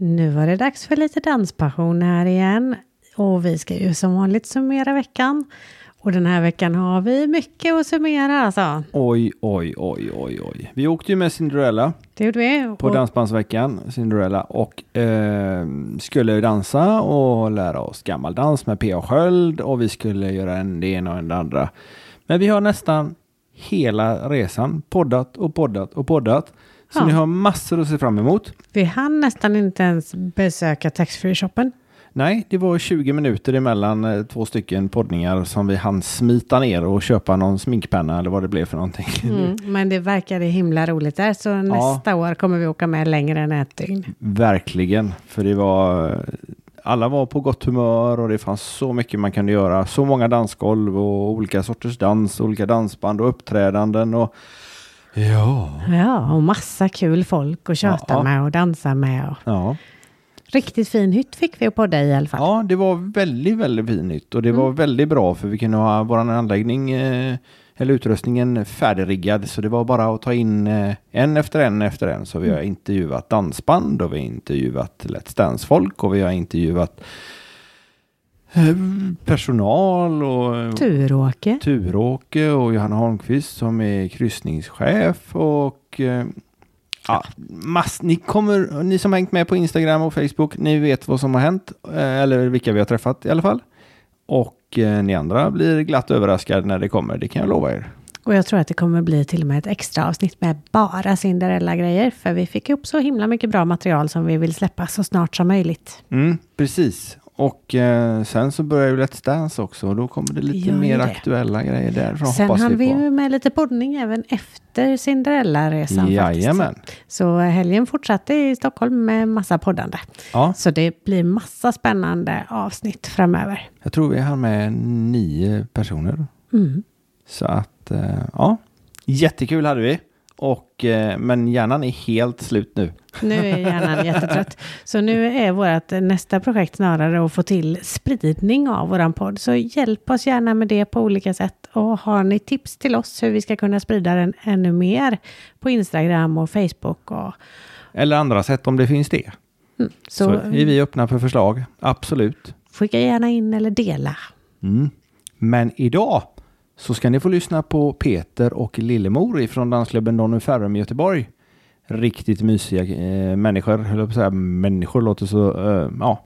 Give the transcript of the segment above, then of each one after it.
Nu var det dags för lite danspassion här igen. Och vi ska ju som vanligt summera veckan. Och den här veckan har vi mycket att summera alltså. Oj, oj, oj, oj, oj. Vi åkte ju med Cinderella Det gjorde vi. på Och- Dansbandsveckan, Cinderella, och eh, skulle dansa och lära oss gammaldans med P.A. Sköld och vi skulle göra en det ena och en det andra. Men vi har nästan hela resan poddat och poddat och poddat. Så Ja. ni har massor att se fram emot. Vi hann nästan inte ens besöka taxfree-shoppen. Nej, det var 20 minuter emellan eh, två stycken poddningar som vi hann smita ner och köpa någon sminkpenna eller vad det blev för någonting. Mm, men det verkade himla roligt där. Så nästa år kommer vi åka med längre än ett dygn. Verkligen, för det var alla var på gott humör och det fanns så mycket man kunde göra. Så många dansgolv och olika sorters dans, olika dansband och uppträdanden och ja, Ja, och massa kul folk att köta Ja. med och dansa med. Och ja. riktigt fin hytt fick vi att podda i i alla fall. Ja, det var väldigt, väldigt fint och det var väldigt bra för vi kunde ha vår anläggning eh, eller utrustningen färdigriggad så det var bara att ta in eh, en efter en efter en. Så vi har intervjuat dansband och vi har intervjuat Let's Dance-folk och vi har intervjuat personal och Turåke. Turåke och Johanna Holmqvist som är kryssningschef och eh, ja, mass, ni, kommer, ni som hängt med på Instagram och Facebook, ni vet vad som har hänt eh, eller vilka vi har träffat i alla fall. Och eh, ni andra blir glatt överraskade när det kommer, det kan jag lova er. Och jag tror att det kommer bli till och med ett extra avsnitt med bara Cinderella-grejer. För vi fick upp så himla mycket bra material som vi vill släppa så snart som möjligt. Mm, precis. Och eh, sen så börjar ju Let's Dance också och då kommer det lite Gör mer det. aktuella grejer där. Så Sen hoppas hann vi vi på. ju med lite poddning även efter Cinderella-resan. Jajamän. faktiskt. Så helgen fortsatte i Stockholm med massa poddande. Ja, Så det blir massa spännande avsnitt framöver. jag tror vi har med nio personer. Mm. Så att, eh, ja. Jättekul hade vi. Och, eh, men hjärnan är helt slut nu. Nu är hjärnan jättetrött. Så nu är vårt nästa projekt snarare att få till spridning av våran podd. Så hjälp oss gärna med det på olika sätt. Och har ni tips till oss hur vi ska kunna sprida den ännu mer på Instagram och Facebook och Eller andra sätt om det finns det. mm, Så, så, är vi öppna för förslag. Absolut. skicka gärna in eller dela. Mm. Men idag så ska ni få lyssna på Peter och Lillemor från dansklubben Donny Ferrum i Göteborg. Riktigt mysiga eh, människor, höll jag på att säga. Människor låter så, eh, ja.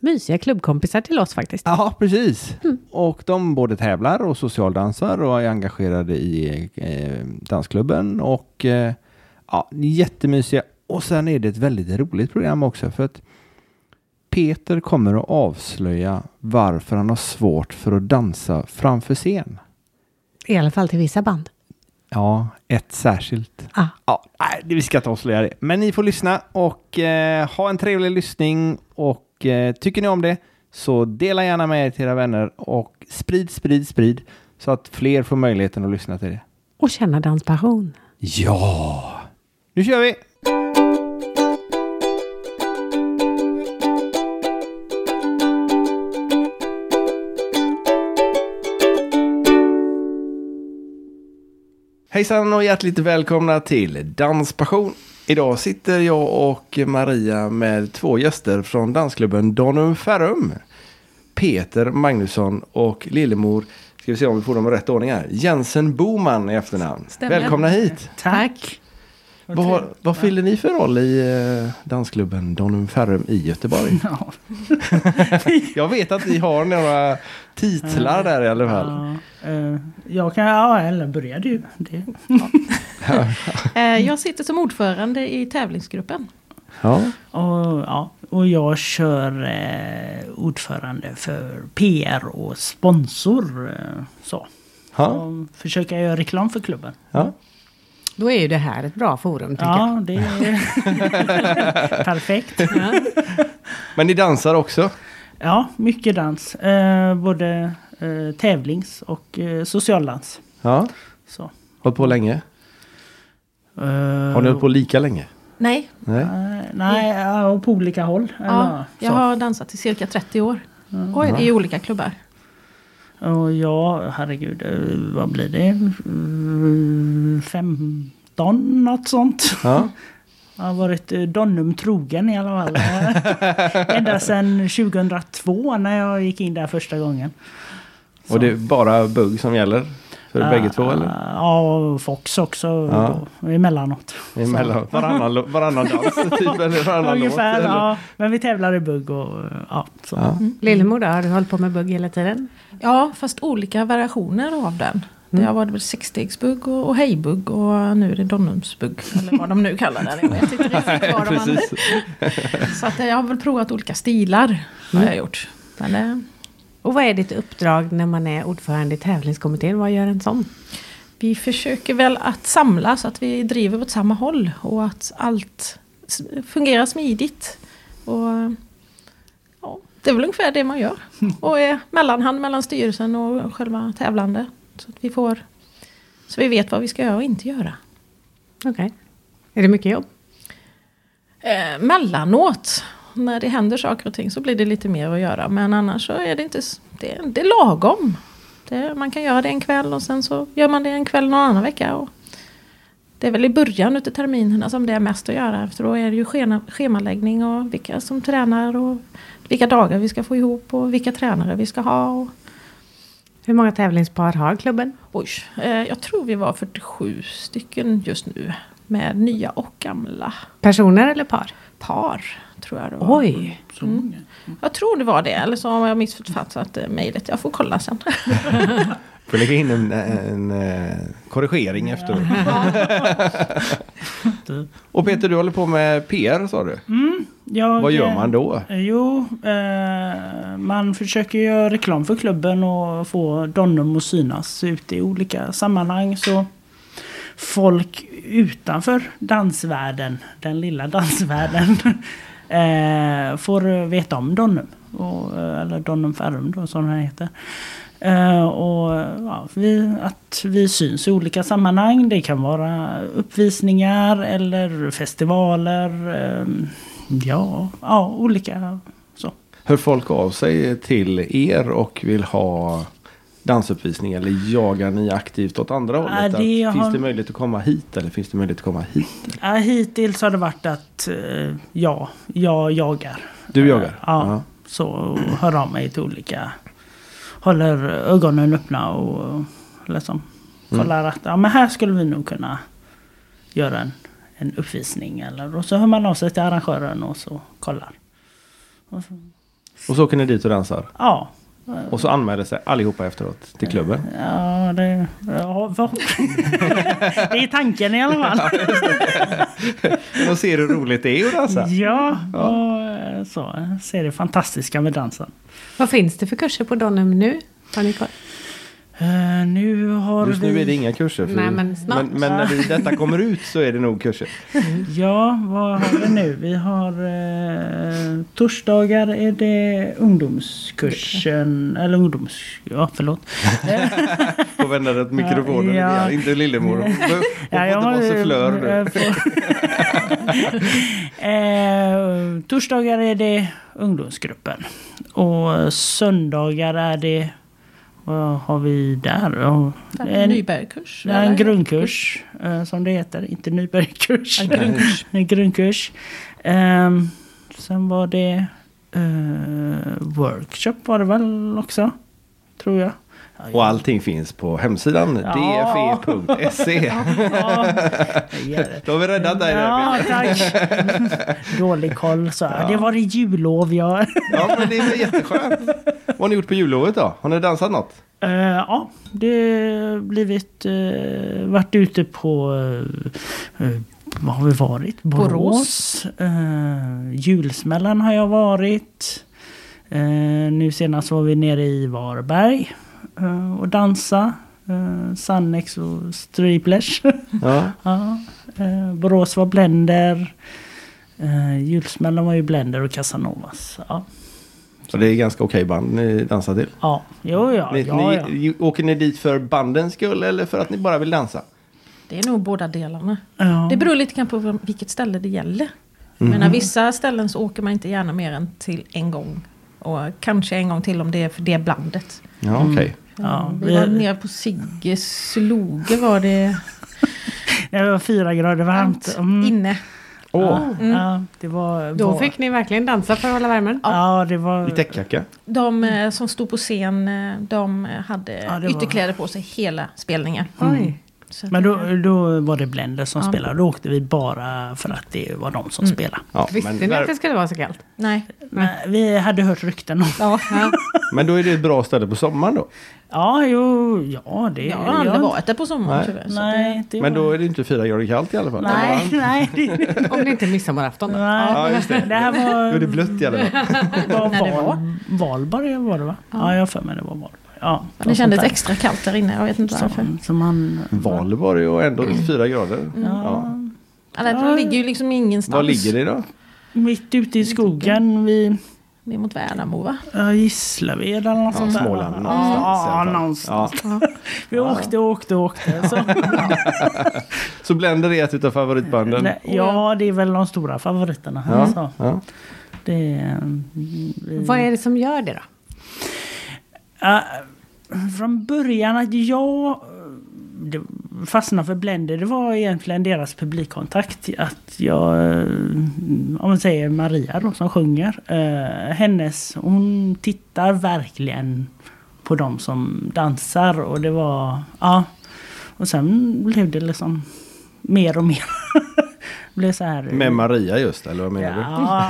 Mysiga klubbkompisar till oss faktiskt. Ja, precis. Och de både tävlar och socialdansar och är engagerade i eh, dansklubben och eh, ja, jättemysiga. Och sen är det ett väldigt roligt program också för att Peter kommer att avslöja varför han har svårt för att dansa framför scen. I alla fall till vissa band. Ja, ett särskilt. Ah. Ja, nej, vi ska inte avslöja det. Men ni får lyssna och eh, ha en trevlig lyssning. Och eh, tycker ni om det så dela gärna med er till era vänner och sprid, sprid, sprid så att fler får möjligheten att lyssna till det. Och känna danspassion. Ja! Nu kör vi! Hejsan och hjärtligt välkomna till Danspassion. Idag sitter jag och Maria med två gäster från dansklubben Donum Ferrum. Peter Magnusson och Lillemor, ska vi se om vi får dem i rätt ordning här, Jensen Boman i efternamn. Stämmer. Välkomna hit! Tack. Vad, vad fyller ni för roll i eh, dansklubben Donum Ferrum i Göteborg? Ja. Jag vet att ni har några titlar där i alla fall. Ja, eh, jag kan, ja, eller börja du. Det, Eh, Jag sitter som ordförande i tävlingsgruppen. Ja. och, ja, och jag kör eh, ordförande för PR och sponsor. Eh, så. Ja. så försöker jag göra reklam för klubben. Ja. Då är ju det här ett bra forum tycker jag. Ja, det är perfekt. Men ni dansar också? Ja, mycket dans. Eh, både eh, tävlings och eh, socialdans. Ja. Så. Hållit på länge? Eh, Har ni hållit på lika länge? Nej, Nej. eh, nej, ja, och på olika håll. ja, Eller, jag så. har dansat i cirka 30 år. I olika klubbar. Och ja, herregud, eh, vad blir det? Mm, 15, något sånt. Ja. Jag har varit eh, Donnum trogen i alla fall. Ända sedan 2002 när jag gick in där första gången. Så. Och det är bara bugg som gäller? För Ja, bägge två eller? Ja, och Fox också Ja. då, emellanåt. Emellan, varannan, varannan dans typ, eller varannan Ungefär, låt? eller? ja. Men vi tävlar i bugg och ja. Så. Ja. Lillemor då, har du hållit på med bugg hela tiden? Ja, fast olika variationer av den. Det har varit väl sexstegsbugg och, och hejbugg och nu är det Donnumsbugg. Eller vad de nu kallar det. Jag vet inte riktigt vad de använder. Så att jag har väl provat olika stilar. Har jag gjort. Men, eh, Och vad är ditt uppdrag när man är ordförande i tävlingskommittén? Vad gör en sån? vi försöker väl att samla så att vi driver åt samma håll. Och att allt fungerar smidigt. Och, ja, det är väl ungefär det man gör. Och är mellanhand mellan styrelsen och själva tävlande. Så att vi får så vi vet vad vi ska göra och inte göra. Okej. Är det mycket jobb? Eh, mellanåt, när det händer saker och ting så blir det lite mer att göra. Men annars så är det inte, det, det är lagom. Det, man kan göra det en kväll och sen så gör man det en kväll någon annan vecka. Och det är väl i början utav terminerna som det är mest att göra. För då är det ju schema, schemaläggning och vilka som tränar och vilka dagar vi ska få ihop och vilka tränare vi ska ha. Och, Hur många tävlingspar har klubben? oj, eh, jag tror vi var 47 stycken just nu. Med nya och gamla Personer eller par? par. Tror jag det var. Oj! Så många. Jag tror det var det, eller så har jag missuppfattat eh, mejlet. Jag får kolla sen. Får lägga in en, en, eh, korrigering efteråt. Och Peter, du håller på med PR sa du. Jag, Vad gör eh, man då? Jo, eh, man försöker göra reklam för klubben och få Donnum att synas ute i olika sammanhang. Så folk utanför dansvärlden, den lilla dansvärlden, eh, får veta om Donum. Och, eh, eller Donum Ferrum då som den heter. Eh, och ja, vi, att vi syns i olika sammanhang. Det kan vara uppvisningar eller festivaler. Eh, ja, ja, olika så. Hör folk av sig till er och vill ha dansuppvisning eller jagar ni aktivt åt andra hållet? Ja, det Att, har- Finns det möjlighet att komma hit eller finns det möjlighet att komma hit? Ja, hittills har det varit att eh, ja, jag jagar. Du jagar? Ja. Så och hör av mig till olika. Håller ögonen öppna och liksom kollar att ja, men här skulle vi nog kunna göra en, en uppvisning. Eller, och så hör man av sig till arrangören och så kollar. Och så, Och så åker ni dit och dansar? ja. Och så anmäler sig allihopa efteråt till klubben? Ja, det, ja, för, det är tanken i alla fall. Och ser hur roligt det är att dansa? Ja, och eh, så ser det fantastiska med dansen. Vad finns det för kurser på Donum nu? Har ni koll? Eh, nu har Just vi... nu är det inga kurser. För Nej, men snart. men, men när vi, detta kommer ut så är det nog kurser. Ja, vad har vi nu? Vi har eh, torsdagar är det ungdomskursen, eller ungdoms... Ja, förlåt. Får vända dig åt mikrofonen Ja. grann, inte Lillemor. Hon får Ja, inte vara sufflör nu. eh, får- eh, torsdagar är det ungdomsgruppen. Och söndagar är det... Vad har vi där? Ja, En det är en grundkurs eh, som det heter. Inte nybörjarkurs. En grundkurs. en grundkurs. Ehm, sen var det eh, workshop var det väl också. Tror jag. Och allting finns på hemsidan Ja. dfe.se. Ja, ja, Då har vi räddat dig där. Ja, tack. Dålig koll. Så. Det var det jullov jag... Ja, men det är jätteskönt. Vad har ni gjort på jullovet då? Har ni dansat något? Eh, ja, det har blivit... Uh, varit ute på... Uh, vad har vi varit? Borås. Uh, julsmällan har jag varit. Nu senast var vi nere i Varberg och dansa. Uh, Sannex och Striplers. Ja. ja, uh, Borås var Blender. Uh, julsmällan var ju Blender och Casanovas. Ja, Och det är ganska okej band ni dansar till. ja. jo ja. Ni, ja, ja. ni, åker ni dit för bandens skull eller för att ni bara vill dansa? Det är nog båda delarna. ja. Det beror lite grann på vilket ställe det gäller. Jag menar, vissa ställen så åker man inte gärna mer än till en gång. Och kanske en gång till om det är för det blandet. Ja, okej. Ja, vi var nere på Sigges Loge var det Det var fyra grader varmt. Mm. inne. Åh, Ja, det var... Då var, fick ni verkligen dansa för att hålla värmen. Ja, det var... i täckjacka. De eh, som stod på scen, eh, de hade Ja, det var- ytterkläder på sig hela spelningen. Oj. Så att, Men då, då var det Blender som Ja. spelade. Då åkte vi bara för att det var de som Mm. spelade. Ja, Visste ni att där, det skulle vara så kallt? Nej. Men vi hade hört rykten om... Ja. men då är det ett bra ställe på sommaren då. Ja, jo, ja det... Jag har aldrig varit där på sommaren Nej. tyvärr. så Nej, det Men var... då är det inte fyra grader kallt i alla fall. Nej, nej. Det, Om det inte är midsommarafton. då. nej. Ja, just det. det här var... Då är det blött i alla fall. var, var. Val, Valborg var det va? Ja, jag har för mig det var Valborg. Ja, det, det kändes extra kallt där inne, jag vet inte varför. Som, som man... Valborg och ändå fyra grader. Ja, Ja. Eller, det ligger ju liksom ingenstans. Var ligger det då? Mitt ute i skogen vid Det är mot Värnamo va? ja, Gislaved eller något Ja, sånt där. Småland Ja, någonstans ja, alla någonstans. Ja. Vi åkte och åkte och åkte. Så. Så Blender är ett utav favoritbanden? Ja, det är väl de stora favoriterna. Ja. Alltså. Ja. Det, är, mm, Vad är det som gör det då? Ja, från början att jag fastnade för Blender, det var egentligen deras publikkontakt. Att jag, eh, om man säger Maria då som sjunger, eh, hennes, hon tittar verkligen på de som dansar och det var, ja. Och sen blev det liksom mer och mer. blev så här. Med Maria just, eller vad menar du? Ja,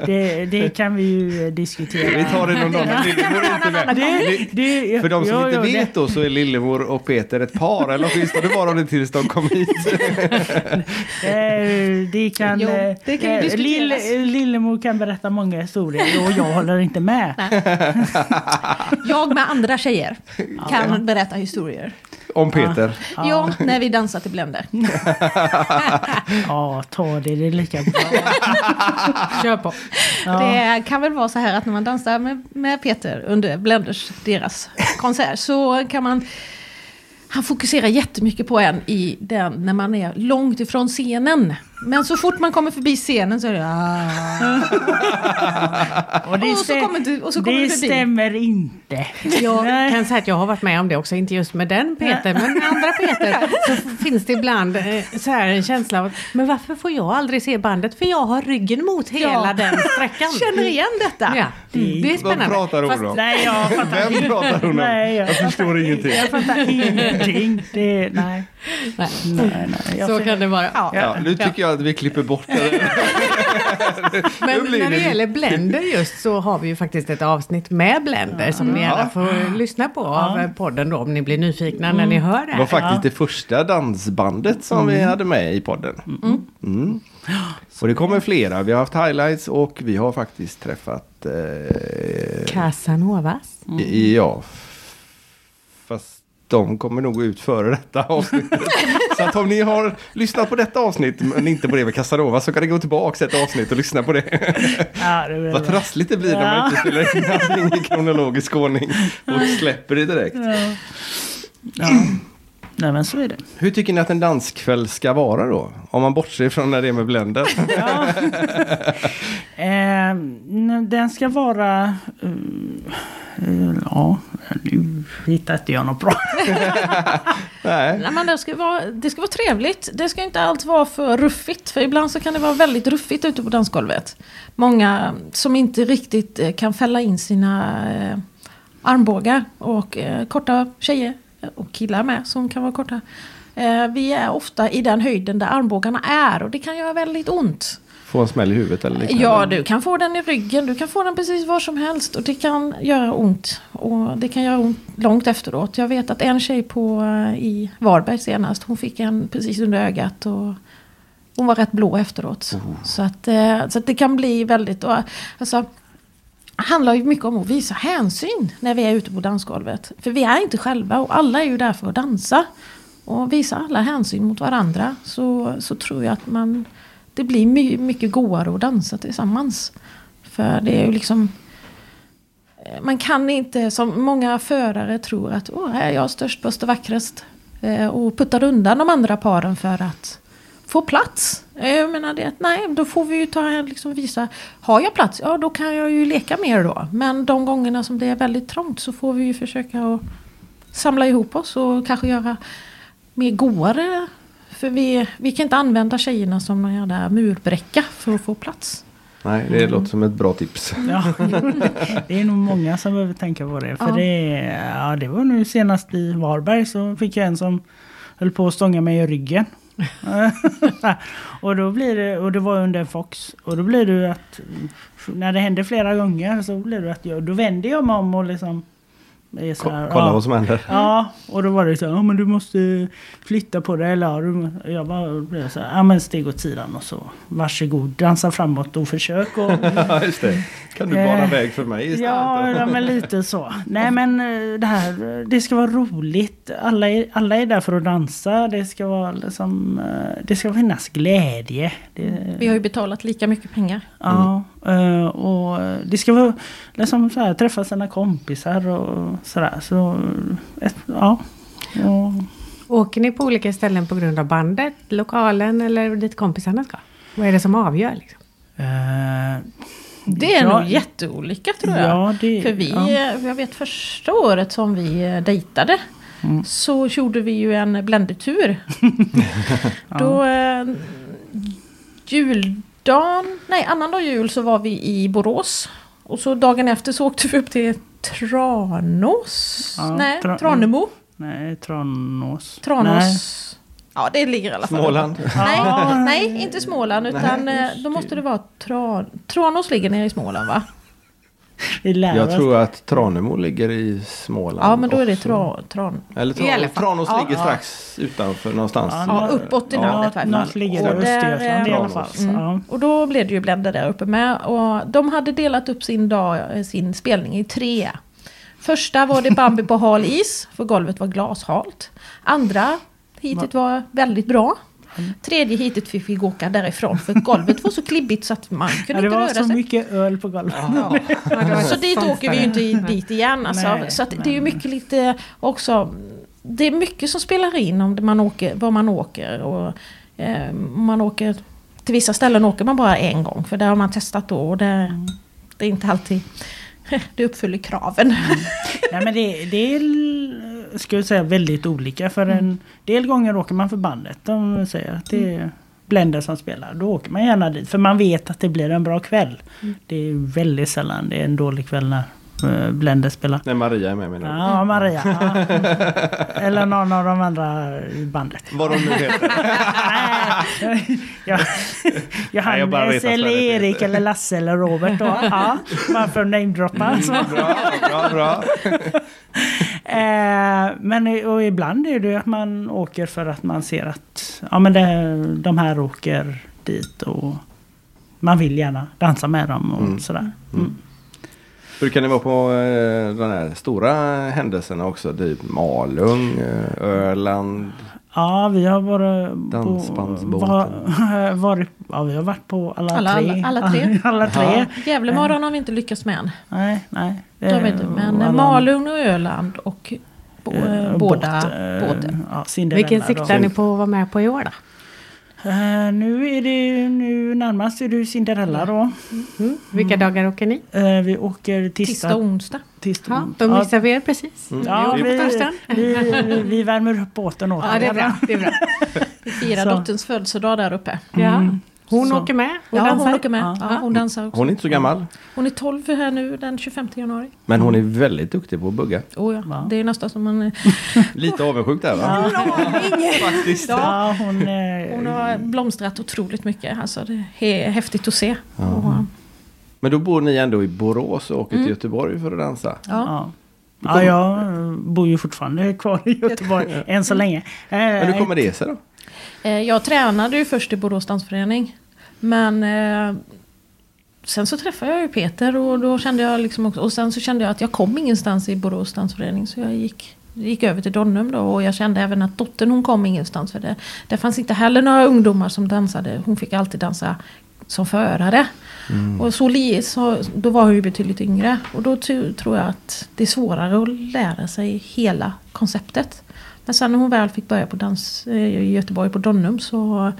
det, det kan vi ju diskutera. Vi tar det någon dag när Lillemor är inte med. Det, det, För de som jo, inte jo, det- vet då så är Lillemor och Peter ett par, eller åtminstone var de tills de kom hit. Eh, det kan... Jo, eh, det kan ju eh, diskuteras. Lill- Lillemor kan berätta många historier och jag håller inte med. Jag med andra tjejer kan berätta historier. Om Peter. Ja, när vi dansar till Blender. Ja, ta det, det är lika bra. Kör på. Det kan väl vara så här att när man dansar med, med Peter under Blenders, deras konsert, så kan man... Han fokuserar jättemycket på en i den, när man är långt ifrån scenen. Men så fort man kommer förbi scenen så är det... Ah. Och, det Och så kommer du- och så kommer det du förbi. stämmer inte. Jag kan säga att jag har varit med om det också, inte just med den Peter, men med andra Peter. Så finns det ibland eh, så här en känsla av att, men varför får jag aldrig se bandet? För jag har ryggen mot hela Ja. den sträckan. Känner igen detta. Ja, det är Vad spännande. pratar hon Fast- om? Nej, jag fattar Vem pratar hon om? Nej, jag, Jag förstår ingenting. jag fattar ingenting. Det, nej, Nej. nej, nej. Så kan det vara. Ja, nu tycker jag att vi klipper bort det. Men när det gäller Blender just så har vi ju faktiskt ett avsnitt med Blender som ni gärna får lyssna på av podden då om ni blir nyfikna när ni hör det Det var faktiskt det första dansbandet som vi hade med i podden. Mm. Och det kommer flera. Vi har haft highlights och vi har faktiskt träffat... Eh, Casanovas. i- ja. Fast de kommer nog ut före detta avsnittet. så att om ni har lyssnat på detta avsnitt men inte på det med Casanova så kan ni gå tillbaka ett avsnitt och lyssna på det. Ja, det Vad trassligt det blir när man Ja. inte spelar in allting i kronologisk ordning och släpper det direkt. Ja. Nej men så är det. Hur tycker ni att en danskväll ska vara då? Om man bortser från när det är med Blender. Ja. eh, den ska vara... eh, ja, nu hittar inte jag något bra. Nej. Nej, men det, ska vara, det ska vara trevligt. Det ska inte allt vara för ruffigt. För ibland så kan det vara väldigt ruffigt ute på dansgolvet. Många som inte riktigt eh, kan fälla in sina eh, armbågar. Och eh, korta tjejer och killar med som kan vara korta. Eh, vi är ofta i den höjden där armbågarna är och det kan göra väldigt ont. Få en smäll i huvudet eller liknande. Ja, du kan få den i ryggen, du kan få den precis var som helst och det kan göra ont. Och det kan göra ont långt efteråt. Jag vet att en tjej på, eh, i Varberg senast, hon fick en precis under ögat och hon var rätt blå efteråt. Så, att, eh, så att det kan bli väldigt... och, Alltså, det handlar ju mycket om att visa hänsyn när vi är ute på dansgolvet. För vi är inte själva och alla är ju där för att dansa. Och visa alla hänsyn mot varandra så, så tror jag att man, det blir my, mycket godare att dansa tillsammans. För det är ju liksom... Eh, man kan inte, som många förare tror att Åh, här är jag störst, bäst och vackrast. eh, Och puttar undan de andra paren för att få plats. Eh, jag menar det nej, då får vi ju ta liksom visa. Har jag plats, ja då kan jag ju leka mer då. Men de gångerna som det är väldigt trångt så får vi ju försöka att samla ihop oss och kanske göra mer goare för vi, vi kan inte använda tjejerna som någon jävla murbräcka för att få plats. Nej, det låter som ett bra tips. Ja, det är nog många som behöver tänka på det. För Ja. det, ja, det var nu senast i Varberg så fick jag en som höll på att stånga mig i ryggen. och, då blir det, och det var under en Fox. Och då blir det att när det händer flera gånger så blir det att jag, då vänder jag mig om och liksom här, kolla ja. vad som händer. Ja, och då var det så här, ja men du måste flytta på dig eller ja, du, må-" jag bara blev så här, ja men steg åt sidan och så varsågod, dansa framåt och försök och Ja, just det. Kan du bana Eh, väg för mig istället? Ja, ja, men lite så. Nej men eh, det här, det ska vara roligt. Alla är, alla är där för att dansa. Det ska vara liksom, eh, det ska finnas glädje. Det, Vi har ju betalat lika mycket pengar. Ja, eh, och det ska vara liksom så här, träffa sina kompisar och sådär. Så, ett, ja. Och, Åker ni på olika ställen på grund av bandet, lokalen eller dit kompisarna ska? Vad är det som avgör? Liksom? eh, Det är ja, nog jätteolika tror jag. Ja, det, För vi, ja. eh, jag vet första året som vi dejtade Mm. så gjorde vi ju en bländetur. Då eh, juldagen, nej annandag jul så var vi i Borås. Och så dagen efter så åkte vi upp till Tranås. Ja, nej, Tra- Tranemo. Nej, Tranås. Tranås. Ja det ligger i alla fall. Småland. Nej, nej, inte Småland utan eh, då måste det vara Tra Tranås ligger nere i Småland va? Jag tror att Tranemo ligger i Småland. Ja men då är det tra, Tran. Eller Tra-. Tranås Ja. ligger strax utanför någonstans. Ja, Ja, uppåt i landet i alla fall. Ligger Och där, Östergötland i eh, alla fall. Mm. ja. Och då blev det ju Blenda där uppe med. Och de hade delat upp sin, dag, eh, sin spelning i tre. Första var det Bambi på hal is, för golvet var glashalt. Andra hitet var väldigt bra. Tredje hitet fick vi åka därifrån för golvet var så klibbigt så att man kunde Ja, det inte var röra så sig. mycket öl på golvet. Så dit åker vi ju inte dit igen. Alltså. Nej, så att det är ju mycket lite också. Det är mycket som spelar in om det man åker, var man åker. Och, eh, man åker till vissa ställen åker man bara en gång. För där har man testat då. Och det, det är inte alltid det uppfyller kraven. Nej men det, det är jag säga väldigt olika. För en del gånger åker man för bandet. De säger att det är Blender som spelar. Då åker man gärna dit. För man vet att det blir en bra kväll. Det är väldigt sällan det är en dålig kväll när Blender spelar. När Maria är med menar du? Ja, Maria. Ja. Eller någon av de andra i bandet. Vad de nu heter. Nej, ja, Nej, jag Johannes att eller Sverre Erik eller Lasse eller Robert då. Ja, för att namedroppa. så. Bra, bra, bra. Eh, men och ibland är det ju att man åker för att man ser att ja, men det, de här åker dit och man vill gärna dansa med dem och Mm. sådär. Mm. Brukar ni vara på eh, de här stora händelserna också? Typ Malung, eh, Öland? Ja, vi har varit på, Dansbandsbåten. var, varit, ja, vi har varit på alla, Alla- tre. alla- alla tre. alla tre. Gävlemorgon har vi inte lyckats med än. Nej, nej. Det har vi inte. Men alla- Malung och Öland och bo, eh, båda båt, eh, båten. Ja, Vilken då. siktar ni på att vara med på i år då? Eh, nu är det nu närmast är det Cinderella då. Mm. Vilka dagar åker ni? Eh, vi åker Tisdag tisdag. och onsdag. tisdag. Ja, de missar vi er precis. Mm. Ja, Vi vi, vi, vi, värmer upp båten åt Ja, det är bra. Det är bra. Vi firar dotterns födelsedag där uppe. Ja. Hon Så. åker med och Ja, dansar. hon åker med. Ja. Ja, hon dansar också. Hon är inte så gammal. Hon är 12 här nu den 25 januari. Men hon är väldigt duktig på att bugga. Oh ja, det är nästan som man... Lite avundsjuk där va? Faktiskt. Ja, hon, eh, Hon har blomstrat otroligt mycket. Alltså det är häftigt att se. Ja. Och, Men då bor ni ändå i Borås och åker till Göteborg för att dansa? ja. ja. Ja, jag eh, bor ju fortfarande kvar i Göteborg än så länge. Eh, Men hur kommer det sig då? Eh, Jag tränade ju först i Borås dansförening. Men eh, sen så träffade jag ju Peter och då kände jag liksom också, och sen så kände jag att jag kom ingenstans i Borås dansförening. Så jag gick, gick över till Donnum då och jag kände även att dottern hon kom ingenstans. För det, det fanns inte heller några ungdomar som dansade. Hon fick alltid dansa som förare. Och så, så då var hon ju betydligt yngre. Och då tror jag att det är svårare att lära sig hela konceptet. Men sen när hon väl fick börja på dans eh, i Göteborg på Donnum så,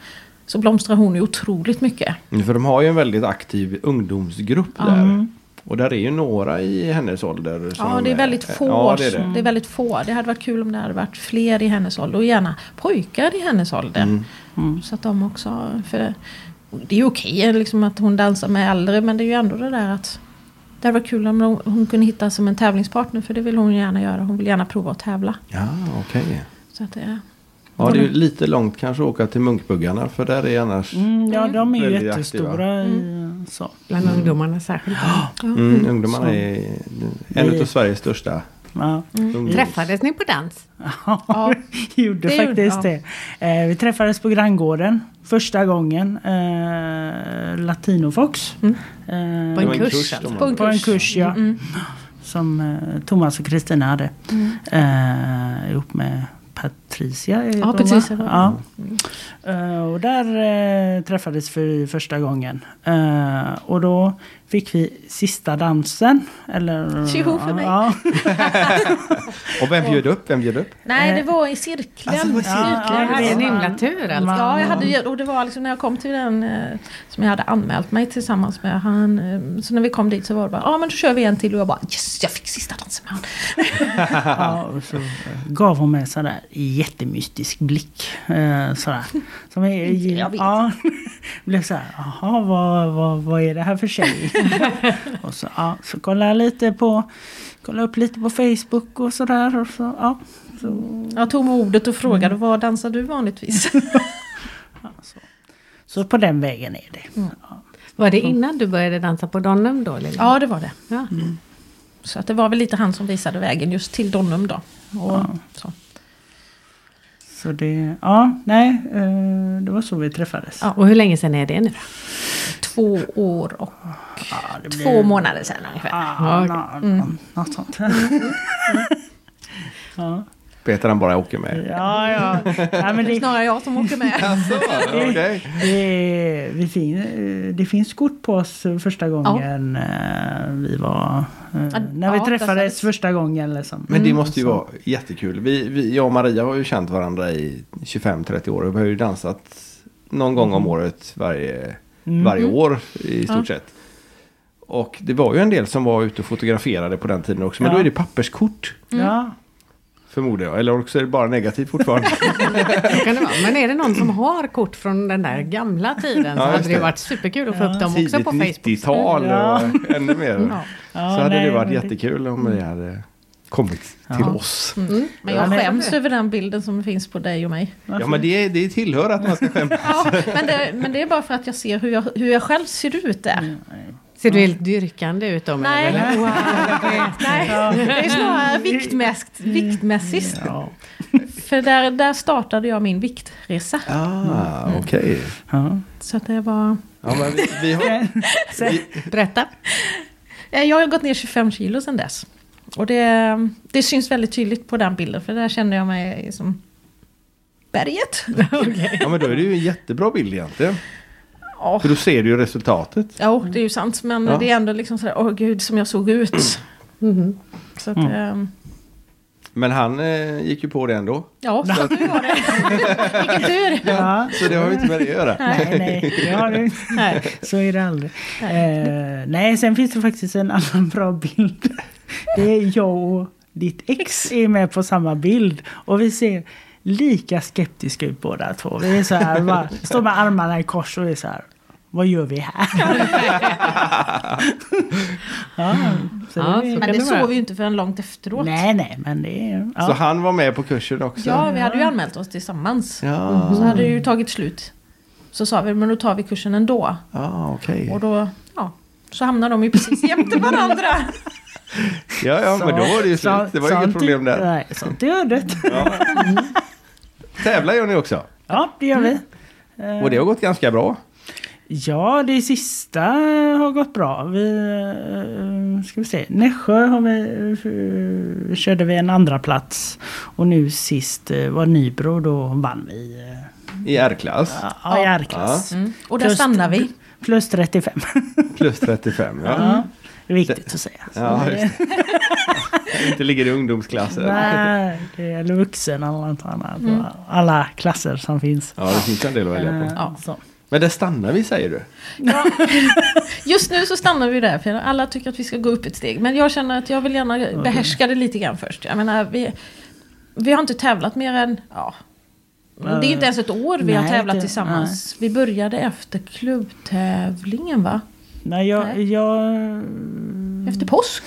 så blomstrade hon ju otroligt mycket. Mm, För de har ju en väldigt aktiv ungdomsgrupp där. Mm. Och där är ju några i hennes ålder. som Ja, det är väldigt få. Ja, det är det. det är väldigt få. Det hade varit kul om det hade varit fler i hennes ålder. Och gärna pojkar i hennes ålder. Mm. Så att de också... För det är ju okej liksom, att hon dansar med äldre. Men det är ju ändå det där att... Det varit kul om hon, hon kunde hitta som en tävlingspartner. För det vill hon gärna göra. Hon vill gärna prova att tävla. Ja, okej. Så att det, Ja, det är ju lite långt kanske att åka till Munkbuggarna. För där är annars Mm, ja, de är ju jättestora. I, så. Bland ungdomarna särskilt. mm, ungdomarna Så. är en av Sveriges största. Ja. ungdoms- Träffades ni på dans? Ja, vi gjorde det gjorde- faktiskt ja. det. Eh, vi träffades på granngården första gången. Eh, Latinofox. Mm. Eh, På en en kurs kurs alltså? på, hade. på en kurs ja. Mm. Som eh, Thomas och Kristina hade. Eh, ihop med Patricia. Ja? Patricia. Ja. Eh, och där eh, träffades vi första gången. Eh, och då fick vi sista dansen. Eller, Tjoho för mig. Ja, Och vem bjöd upp? Vem bjöd upp? Nej, det var i cirkeln. Alltså, det var cirkeln. Ja, Det ja, är en himla tur alltså. man- Ja, jag hade, och det var liksom när jag kom till den som jag hade anmält mig tillsammans med han. Så när vi kom dit så var det bara, ja men då kör vi en till och jag bara yes, jag fick sista dansen med han. Ja, och så gav hon mig en sån där jättemystisk blick. Eh, sådär. Som är, Jag vet. ja, blev så här, jaha vad, vad, vad är det här för tjej? och så, ja, så kollade jag lite på, kollade upp lite på Facebook och sådär. Och så, ja, så, Jag tog med ordet och frågade, vad dansar du vanligtvis? ja, så. så på den vägen är det. Ja. Var det innan du började dansa på Donum då? Lilla? ja, det var det. Ja. Så att det var väl lite han som visade vägen just till Donum då. Och, Ja. så. Så det, ja, nej, eh, det var så vi träffades. Ja. Och hur länge sedan är det nu? Två år och Ja, blir- två månader sedan ungefär. Ja, Ja, nå- något sånt. ja. Peter han bara åker med. Ja, ja. ja men det, Snarare jag som åker med. Alltså, okej. det, vi fin, det finns kort på oss första gången eh, vi var... eh, Ja, när vi ja, träffades första gången. Liksom. Men det måste ju Så. vara jättekul. Vi, vi, jag och Maria har ju känt varandra i 25-30 år. Vi har ju dansat någon gång om året varje, Mm. varje år i stort Ja. sett. Och det var ju en del som var ute och fotograferade på den tiden också. Men Ja. då är det papperskort. Ja. Förmodar jag. Eller också är det bara negativt fortfarande. Kan det vara. Men är det någon som har kort från den där gamla tiden så Ja, hade det varit superkul att få Ja. upp dem också Tidigt på Facebook. 90-tal Ja. och ännu mer. Ja. Ja, Så hade nej, det varit jättekul om det hade kommit till oss. Mm. Men jag skäms över den bilden som finns på dig och mig. Ja men det, det tillhör att man ska skämta. Ja, men, det, men det är bara för att jag ser hur jag, hur jag själv ser ut där. Ser du helt dyrkande ut med Nej. det, eller? Wow, Nej, det är snarare viktmässigt. viktmässigt. Ja. För där, där startade jag min viktresa. Ah, okej. Ja. Så att det var... Ja, men vi, vi har... Vi, Berätta. Jag har gått ner 25 kilo sedan dess. Och det, det syns väldigt tydligt på den bilden. För där känner jag mig som berget. ja men då är det ju en jättebra bild egentligen. Ja, För då ser du ju resultatet. jo, det är ju sant. Men Ja. det är ändå liksom sådär, åh gud som jag såg ut. Mhm. Så att, Mm. ehm, Men han eh, gick ju på det ändå. ja, så att nu var det. Vilken tur. Ja. Så det har ju inte med det att göra. Nej, nej, det har du inte. Nej. Så är det aldrig. Eh, nej, sen finns det faktiskt en annan bra bild. Det är jag och ditt ex är med på samma bild. Och vi ser lika skeptiska ut båda två. Vi är så här, bara, står med armarna i kors och är så här. Vad gör vi här? ja, så Ja, det, så Men det såg vi ju inte förrän långt efteråt. nej, nej, men det är... Så Ja. han var med på kursen också. Ja, vi hade ju anmält oss tillsammans. Ja, Så hade det ju tagit slut. Så sa vi, men då tar vi kursen ändå. ja okej. Och då, ja, så hamnar de ju precis jämte varandra. Ja, ja, men då var det ju Så- slut. Det var inget problem där. Nej, sånt är ödet. Ja. Tävlar gör ni också. Ja, det gör vi. Eh, Och det har gått ganska bra. Ja, det sista har gått bra. Vi, eh, ska vi se, Nässjö har vi, eh, körde vi en andra plats och nu sist eh, var Nybro, då vann vi. I R-klass. Ja, i R-klass. Mm. Och där Plus- stannar vi. Plus 35. Plus 35. Ja. Ja, det är viktigt att säga. Ja, det- just det. Inte ligger i ungdomsklasser. Nej, det är vuxen eller något annat. Mm. Alla klasser som finns. Ja, det finns en del att välja på. Ja. så. Men där stannar vi säger du? Ja, just nu så stannar vi där, för alla tycker att vi ska gå upp ett steg. Men jag känner att jag vill gärna behärska det lite grann först. Jag menar, vi, vi har inte tävlat mer än... Ja, det är inte ens ett år vi har Nej, tävlat det- tillsammans. Vi började efter klubbtävlingen va? Nej, jag, Nej. jag, Efter påsk.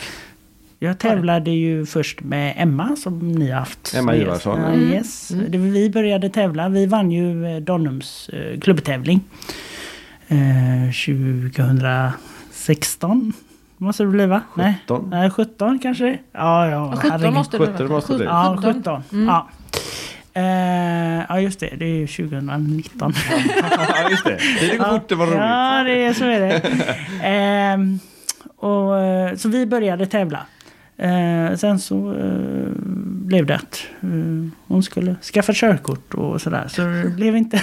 Jag tävlade ju först med Emma som ni har haft. Emma Ivarsson. Ja, Mm. yes. Det, var- vi började tävla. Vi vann ju eh, Donums eh, klubbtävling. Eh, 2016. Måste det bli va? Nej. 17. Nej, 17 kanske? Ja, ja. 17 herregud. måste det 17 måste det bli. Ja, 17. Mm. Ja. Eh, ja, just det. Det är ju 2019. ja, just det. Det går fort, det var roligt. Ja, det är så är det. Ehm, och, eh, så vi började tävla. Eh, sen så eh, blev det att eh, hon skulle skaffa körkort och sådär. Så det blev inte...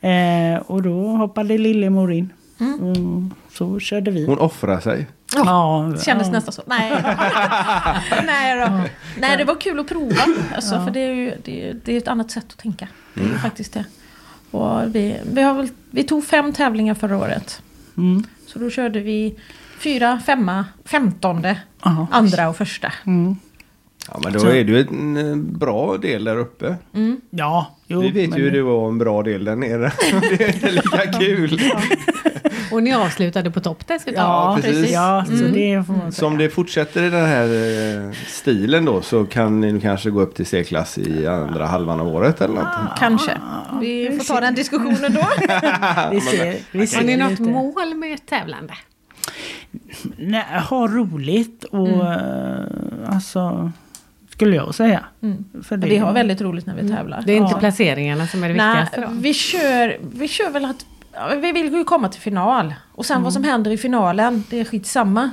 eh, och då hoppade Lillemor in. Mm. Och så körde vi. Hon offrar sig. Ja, Kändes ja. nästan så. Nej. Nej, då. Nej, det var kul att prova. Alltså, För det är ju det är, det är ett annat sätt att tänka. Det är ju faktiskt det. Och vi, vi, har väl, vi tog fem tävlingar förra året. Mm. Så då körde vi fyra, femma, femtonde, Ja. andra och första. Mm. Ja, men då är du en eh, bra del där uppe. Mm. Ja, jo, Vi vet men- ju hur det var en bra del där nere. det är inte lika kul. Och ni avslutade på topp dessutom. Ja, precis. precis. Ja, så Mm. det får man Så säga. om det fortsätter i den här eh, stilen då så kan ni kanske gå upp till C-klass i andra halvan av året eller något. Kanske. Vi får ta den diskussionen då. Vi ser, vi ser Har ni något mål med ert tävlande? Nej, ha roligt och eh, alltså skulle jag säga. Mm. För Vi har väldigt roligt när vi tävlar. Det är inte Ja. placeringarna som är det viktigaste då? vi kör, vi kör väl att vi vill ju komma till final. Och sen vad som händer i finalen, det är skitsamma.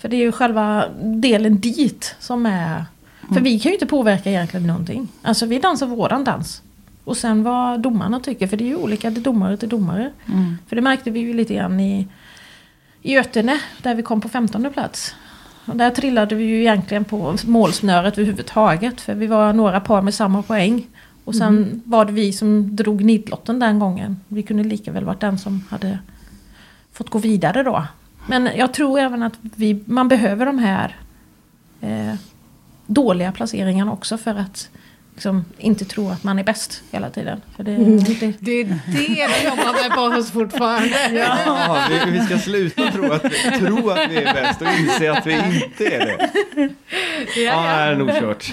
För det är ju själva delen dit som är... För vi kan ju inte påverka egentligen någonting. Alltså vi dansar våran dans. Och sen vad domarna tycker, för det är ju olika det är domare till domare. För det märkte vi ju lite grann i Götene, där vi kom på 15 plats. Och där trillade vi ju egentligen på målsnöret överhuvudtaget. För vi var några par med samma poäng. Och sen var det vi som drog nitlotten den gången. Vi kunde lika väl varit den som hade fått gå vidare då. Men jag tror även att vi, man behöver de här eh, dåliga placeringarna också för att liksom, inte tro att man är bäst hela tiden. För det, det, Det är det de jobbar med på oss fortfarande. Ja, vi, vi ska sluta tro att, vi, tro att vi är bäst och inse att vi inte är det. Ja, det är nog kört.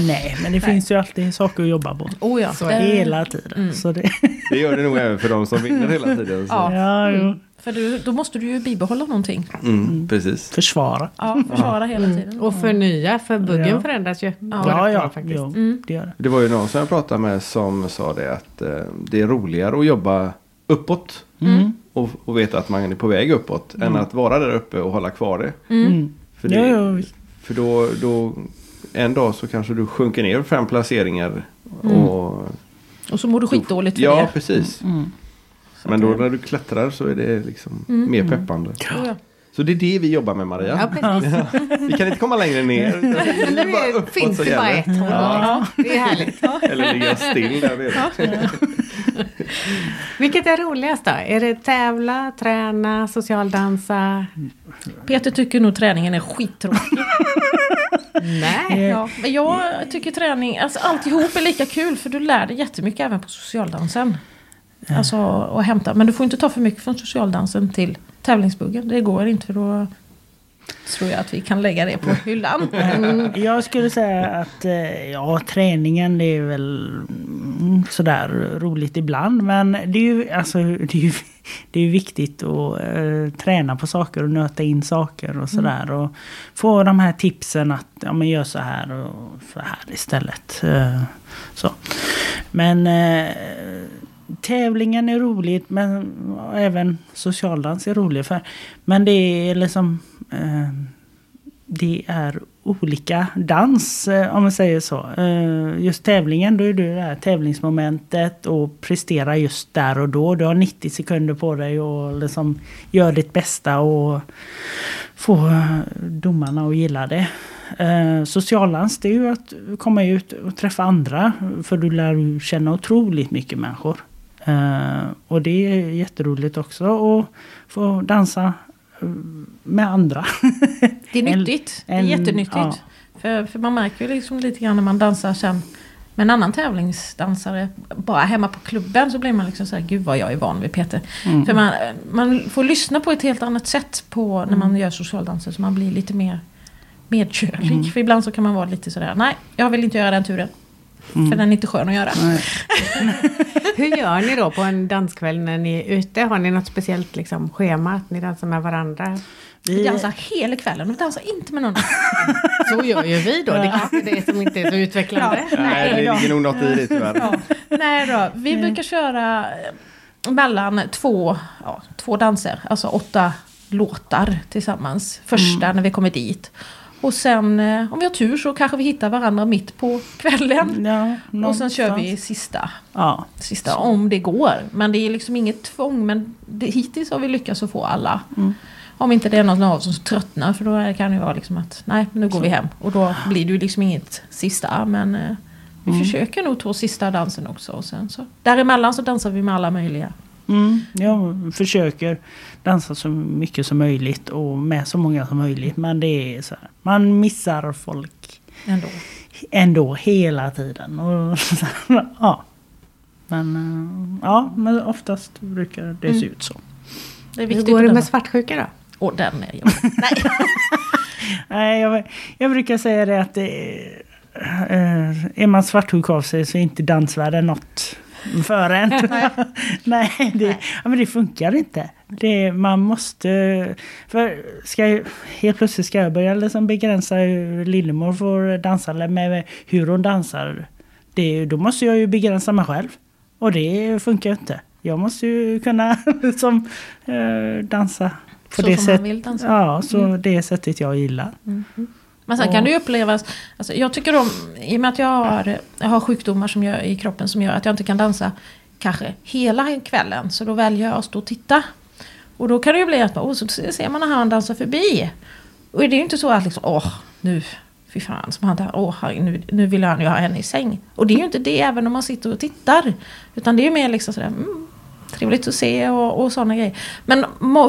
Nej, men det finns ju alltid saker att jobba på. oh ja, Så Hela tiden. Mm. Så det, Det gör det nog även för de som vinner hela tiden. Så. Ja. ja, jo. För du, då måste du ju bibehålla någonting. Mm, precis. Försvara. Ja, försvara hela tiden. Och förnya, för buggen Ja. förändras ju. Ja, ja. faktiskt. Jo, Mm. det gör det. Det var ju någon som jag pratade med som sa det att eh, det är roligare att jobba uppåt Mm. och, och veta att man är på väg uppåt än att vara där uppe och hålla kvar det. Mm. För, det, visst. för då, då en dag så kanske du sjunker ner fem placeringar. Och, Och så mår du skitdåligt för Ja, det. precis. Mm. Men då när du klättrar så är det liksom mer peppande. Oh ja. Så det är det vi jobbar med Maria. Ja. Vi kan inte komma längre ner. uppåt finns det bara ett håll. Ja. Det är härligt. Eller ligga still där nere. Vilket är roligast då? Är det tävla, träna, socialdansa? Peter tycker nog träningen är skittråkig. Nej. ja, men jag tycker träning, alltså alltihop är lika kul för du lär dig jättemycket även på socialdansen. Alltså att hämta, men du får inte ta för mycket från socialdansen till tävlingsbuggen. Det går inte för då tror jag att vi kan lägga det på hyllan. Mm, Jag skulle säga att eh, ja, träningen det är väl mm, sådär roligt ibland. Men det är ju, alltså, det är ju, det är viktigt att eh, träna på saker och nöta in saker och sådär. Och få de här tipsen att ja, men gör så här och så här istället. Eh, så. Men eh, tävlingen är roligt men även socialdans är rolig. För, men det är liksom eh, det är olika dans eh, om man säger så. Eh, Just tävlingen, då är det det här tävlingsmomentet och prestera just där och då. Du har 90 sekunder på dig och liksom gör ditt bästa och få domarna att gilla det. Eh, socialdans det är ju att komma ut och träffa andra. För du lär känna otroligt mycket människor. Eh, och det är jätteroligt också att få dansa eh, med andra. Det är En- nyttigt. en- det är jättenyttigt. ja. För, för man märker ju liksom lite grann när man dansar sen med en annan tävlingsdansare. Bara hemma på klubben så blir man liksom så här, gud vad jag är van vid Peter. Mm. För man, man får lyssna på ett helt annat sätt på när man gör socialdanser. Så man blir lite mer medkörlig. Mm. För ibland så kan man vara lite sådär, nej jag vill inte göra den turen. Mm. För den är inte skön att göra. Hur gör ni då på en danskväll när ni är ute? Har ni något speciellt liksom, schema? Att ni dansar med varandra? Vi dansar hela kvällen och vi dansar inte med någon. Så gör ju vi då. Det är kanske det som inte är så utvecklande. Nej, det ligger nog något i det tyvärr. Ja. Nej då, vi brukar köra eh, mellan två, ja, två danser, alltså åtta låtar tillsammans. Första när vi kommer dit. Och sen eh, om vi har tur så kanske vi hittar varandra mitt på kvällen. ja, Och sen kör vi sista, Ja. sista om det går. Men det är liksom inget tvång. Men det, hittills har vi lyckats att få alla. Mm. Om inte det är någon av oss som tröttnar. För då kan det vara liksom att nej, nu går vi hem. Och då blir det ju liksom inget sista. Men eh, vi Mm. försöker nog ta sista dansen också. Och sen så, däremellan så dansar vi med alla möjliga. Mm, jag försöker dansa så mycket som möjligt och med så många som möjligt. Men det är så här, man missar folk Ändå. ändå hela tiden. Och, så här, ja. Men, eh, ja, men oftast brukar det se ut så. Det är Hur viktigt går att det med svartsjuka då? Och den är jag. Nej. Nej, jag, jag brukar säga det att det, eh, är man svartsjuk av sig så är inte dansvärlden något för en. Nej, det, ja, men det funkar inte. Det, man måste... För ska jag, helt plötsligt ska jag börja liksom begränsa hur Lillemor får dansa eller med hur hon dansar. Det, då måste jag ju begränsa mig själv. Och det funkar ju inte. Jag måste ju kunna liksom, eh, dansa på Så det som man sättet. vill dansa. Ja, så det sättet jag gillar. Men sen kan det ju upplevas, alltså jag tycker om, i och med att jag har, jag har sjukdomar som gör, i kroppen som gör att jag inte kan dansa kanske hela kvällen. Så då väljer jag att stå och titta. Och då kan det ju bli att oh, så ser man när han dansar förbi. Och det är ju inte så att liksom, åh, nu, fy fan, som han där, åh, nu, nu vill han ju ha henne i säng. Och det är ju inte det även om man sitter och tittar. Utan det är ju mer liksom sådär, mm, trevligt att se och, och sådana grejer. Men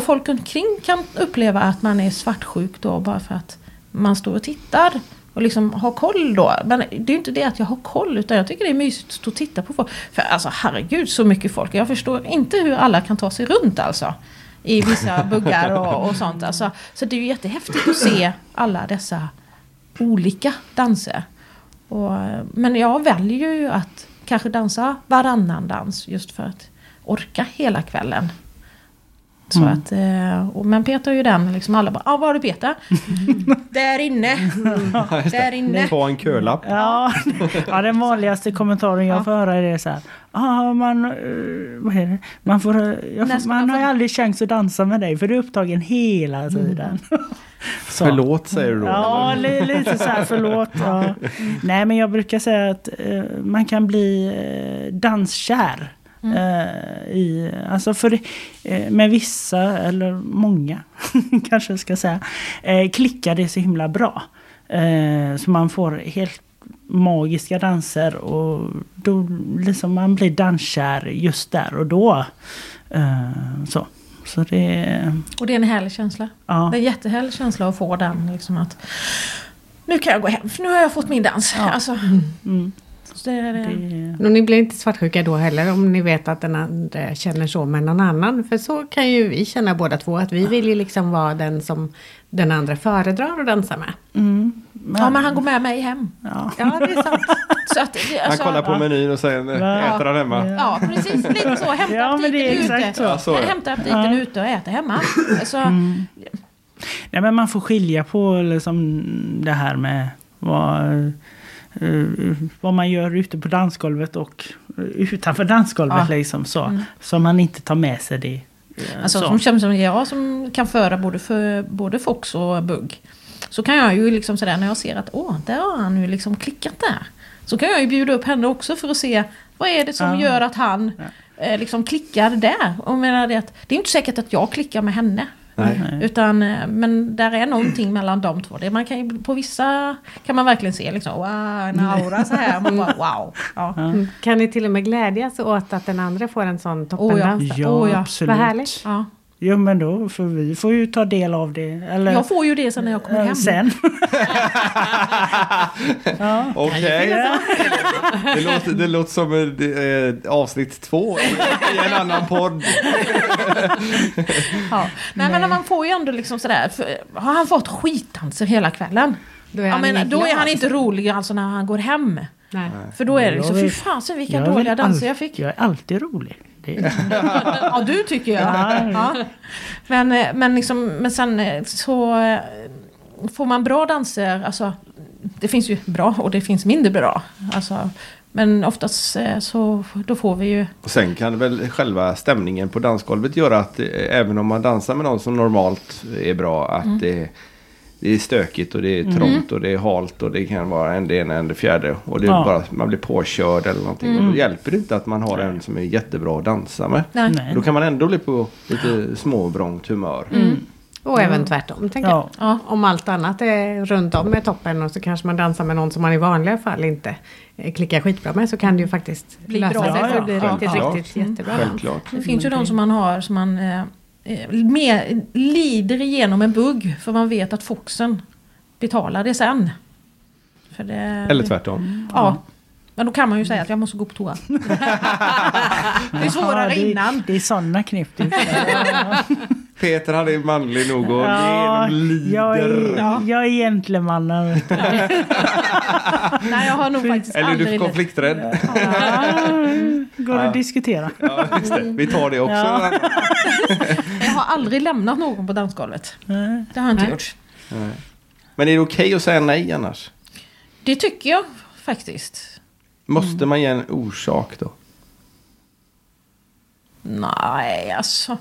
folk omkring kan uppleva att man är svartsjuk då bara för att man står och tittar. Och liksom har koll då. Men det är ju inte det att jag har koll utan jag tycker det är mysigt att stå och titta på folk. För alltså herregud så mycket folk. Jag förstår inte hur alla kan ta sig runt alltså. I vissa buggar och, och sånt. Alltså, så det är ju jättehäftigt att se alla dessa olika danser. Och, men jag väljer ju att kanske dansa varannan dans just för att orka hela kvällen. Så Mm. att, eh, och, men Peter är ju den, liksom alla bara, ah, var är du Peter? Där inne! Där inne! Ta en kölapp. Ja, ja, den vanligaste kommentaren jag får höra är det så här. Ah, man, eh, vad är det? Man, får, eh, får, man man har ju aldrig chans att dansa med dig för du är upptagen hela tiden. Så. Förlåt säger du då. Ja, li, lite så här förlåt. Ja. Nej, men jag brukar säga att eh, man kan bli eh, danskär. Eh, i, alltså för, eh, med vissa, eller många kanske jag ska säga, eh, klickar det så himla bra. Eh, så man får helt magiska danser och då liksom man blir danskär just där och då. Eh, så. så det... Och det är en härlig känsla. Ja. Det är en jättehärlig känsla att få den. Liksom att, nu kan jag gå hem för nu har jag fått min dans. Ja. Alltså, Mm, så det är, det Och ni blir inte svartsjuka då heller om ni vet att den andra känner så med någon annan. För så kan ju vi känna båda två. Att vi vill ju liksom vara den som den andra föredrar att dansa med. mm, men, ja, men han går med mig hem. ja. Ja, det är sant. Så att, det, Han alltså, kollar på ja. menyn och sen Ja. äter han hemma. Ja, precis. Lite så. Hämta Ja, men det är aptiten exakt ute. så. Ja, så är det. Hämta aptiten Ja. ute och äta hemma. Alltså, Nej, men man får skilja på liksom det här med vad, vad man gör ute på dansgolvet och eh, utanför dansgolvet. Ja. Liksom, så, så man inte tar med sig det. eh, Alltså så. som känns som jag som kan föra både, för, både Fox och Bugg. Så kan jag ju liksom sådär när jag ser att åh, där har han ju liksom klickat där. Så kan jag ju bjuda upp henne också för att se vad är det som Ja. gör att han eh, liksom klickar där. Och menar det, att, det är inte säkert att jag klickar med henne. Nej. Utan, eh, men där är någonting mellan de två. Det man kan, på vissa kan man verkligen se liksom, wow, en aura så här. Man bara, wow. Ja. Mm. Kan ni till och med glädjas åt att den andra får en sån Oh, ja. toppendans? Ja, Åh, ja. absolut. Vad härligt. Ja. Jo men då, för vi får ju ta del av det. Eller, Jag får ju det sen när jag kommer hem. Sen. ja. Okej. Det, låter, det låter som eh, avsnitt två i, en annan podd. Ja. Nej, men man får ju ändå liksom sådär. För, har han fått skitdanser hela kvällen? Då är Ja, han men, då är han inte rolig alltså när han går hem. Nej. För då är det liksom, fy fasen vilka Jag dåliga danser jag fick. Jag är alltid rolig. Det är, Ja, du tycker jag. Ja. Ja. Men, eh, men, liksom, men sen eh, så eh, får man bra danser, alltså det finns ju bra och det finns mindre bra. Alltså, men oftast så då får vi ju... Och sen kan väl själva stämningen på dansgolvet göra att även om man dansar med någon som normalt är bra att det, det är stökigt och det är trångt och det är halt och det kan vara en det ena än det fjärde. Och det är Ja. bara man blir påkörd eller någonting. Och då hjälper det inte att man har en som är jättebra att dansa med. Nej. Då kan man ändå bli på lite småvrångt humör. Och även tvärtom, tänker Ja. jag. Ja. Om allt annat är runt om är toppen och så kanske man dansar med någon som man i vanliga fall inte eh, klickar skitbra med så kan det ju faktiskt Bli lösa bra. sig. Ja, ja. det blir riktigt, Självklart. riktigt jättebra. Självklart. Det finns ju de som man har som man eh, mer, lider igenom en bugg för man vet att foxen betalar det sen. För det, Eller tvärtom. Ja. Men då kan man ju säga att jag måste gå på toa. det är svårare Ja, det, innan. Det är sådana knep. du- Peter han är manlig nog och Ja, lider. jag är, Ja. jag är gentlemannen. Nej, jag har nog faktiskt Eller är du konflikträdd? Ja, går att diskutera. Ja, just det. Vi tar det också. Har aldrig lämnat någon på dansgolvet. Nej. Det har jag inte Nej. gjort. Men är det okej att säga nej annars? Det tycker jag faktiskt. Måste man ge en orsak då? Nej, alltså.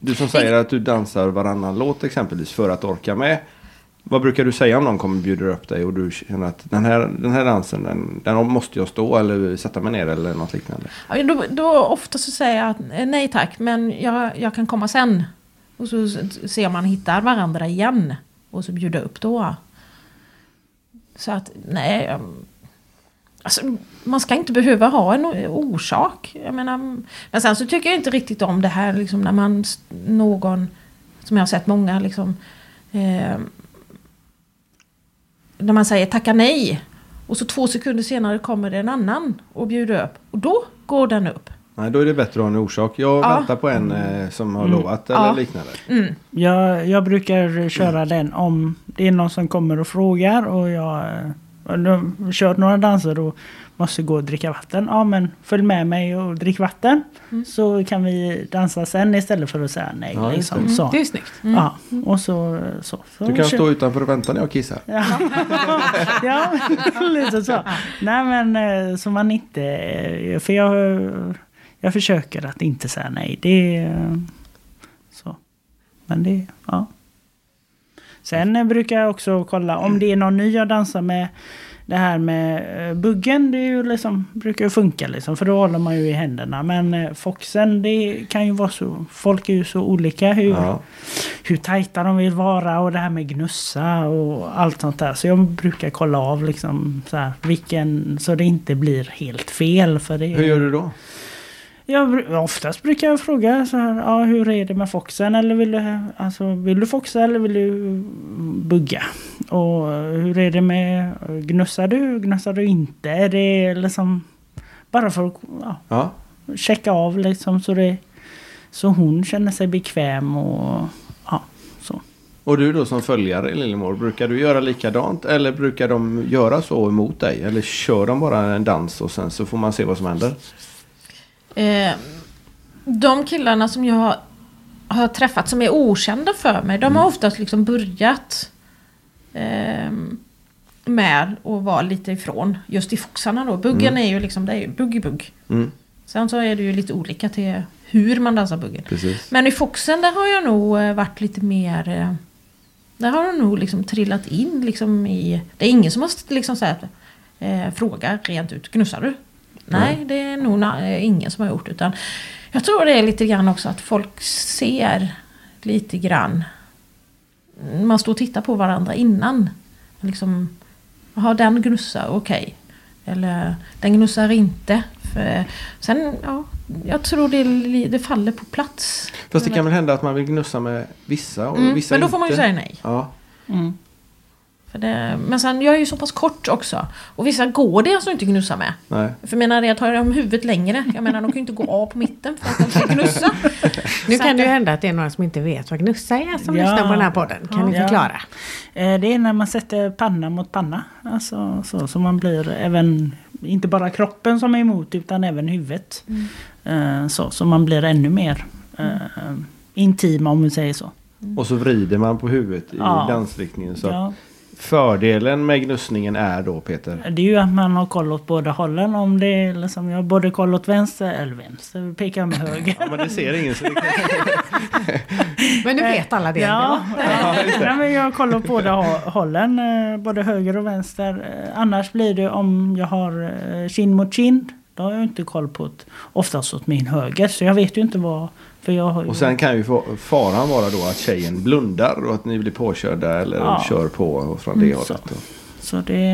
Du som säger att du dansar varannan låt exempelvis för att orka med. Vad brukar du säga om någon kommer och bjuder upp dig och du känner att den här, den här dansen den, den måste jag stå eller sätta mig ner eller något liknande? Ja, Då, då ofta så säger jag att eh, nej tack, men jag, jag kan komma sen. Och så ser man hittar varandra igen. Och så bjuder upp då. Så att nej. Alltså, man ska inte behöva ha en orsak. Jag menar, men sen så tycker jag inte riktigt om det här liksom, när man någon, som jag har sett många liksom, eh, när man säger tacka nej. Och så två sekunder senare kommer det en annan och bjuder upp. Och då går den upp. Nej, då är det bättre att ha en orsak. Jag Ja. väntar på en eh, som har lovat eller Ja. liknande. Mm. Jag, jag brukar köra den om det är någon som kommer och frågar och jag eh, har kört några danser och måste gå och dricka vatten. Ja men följ med mig och drick vatten. Så kan vi dansa sen istället för att säga nej. Ja, liksom, det. så. Det är snyggt. Ja, och så, så, så Du kan stå utanför och vänta när jag kissar. Ja, ja lite så. Nej men eh, så man inte... eh, För jag, jag försöker att inte säga nej. Det är så. Men det, ja. Sen eh, brukar jag också kolla om det är någon ny jag dansar med. Det här med eh, buggen, det är ju liksom, brukar ju funka liksom, för då håller man ju i händerna. Men eh, foxen, det kan ju vara så, folk är ju så olika hur, Ja. hur tajta de vill vara och det här med gnussa och allt sånt där. Så jag brukar kolla av liksom så här, vilken, så det inte blir helt fel. För det, Hur gör du då? Jag, oftast brukar jag fråga så här, ja, hur är det med foxen? Eller vill du, alltså, vill du foxa eller vill du bugga? Och hur är det med, gnussar du? Gnussar du inte? Är det liksom bara för att ja, Ja. checka av liksom så det så hon känner sig bekväm och ja, så. Och du då som följare Lillemor, brukar du göra likadant eller brukar de göra så emot dig? Eller kör de bara en dans och sen så får man se vad som händer? Eh, de killarna som jag har, träffat som är okända för mig, de har oftast liksom börjat eh, med att vara lite ifrån just i foxarna då. Buggen är ju liksom, det är ju bugg i bugg. Mm, Sen så är det ju lite olika till hur man dansar buggen. precis. Men i foxen där har jag nog eh, varit lite mer... eh, Där har jag nog liksom trillat in liksom i... Det är ingen som har liksom så här, eh, frågar rent ut, gnussar du? Nej, det är nog eh, ingen som har gjort utan jag tror det är lite grann också att folk ser lite grann. Man står och tittar på varandra innan. Liksom, har den gnussar, okej. Eller den gnussar inte. För, sen, ja, jag tror det, det faller på plats. Fast det kan väl hända att man vill gnussa med vissa och Mm, vissa men då inte. får man ju säga nej. Ja. Mm. För det, men sen, jag är ju så pass kort också. Och vissa går det alltså inte att gnussa med. Nej. För jag menar det, tar de huvudet längre. Jag menar de kan ju inte gå av på mitten för att de ska gnussa. Nu Så kan det ju hända att det är några som inte vet vad gnussa är som Ja. lyssnar på den här podden. Kan ni Ja. förklara? Eh, Det är när man sätter panna mot panna. Alltså så, så man blir även, inte bara kroppen som är emot utan även huvudet. Eh, Så, så man blir ännu mer eh, intima om vi säger så. Och så vrider man på huvudet i Ja. dansriktningen. Så Ja, Fördelen med gnussningen är då Peter. det är ju att man har koll åt båda hållen. Om det är liksom, jag har både koll åt vänster eller vänster, pekar med höger. Ja, men det ser ingen så det kan... Men nu vet alla det. Ja, Ja. Nej, men jag har koll på båda hå- hållen, eh, både höger och vänster. Eh, Annars blir det om jag har eh, kind mot kind. Då har jag inte koll på ett, oftast åt min höger. Så jag vet ju inte vad. För jag har ju, Och sen kan ju faran vara då att tjejen blundar och att ni blir påkörda eller Ja. kör på från det Mm, hållet. så. så det,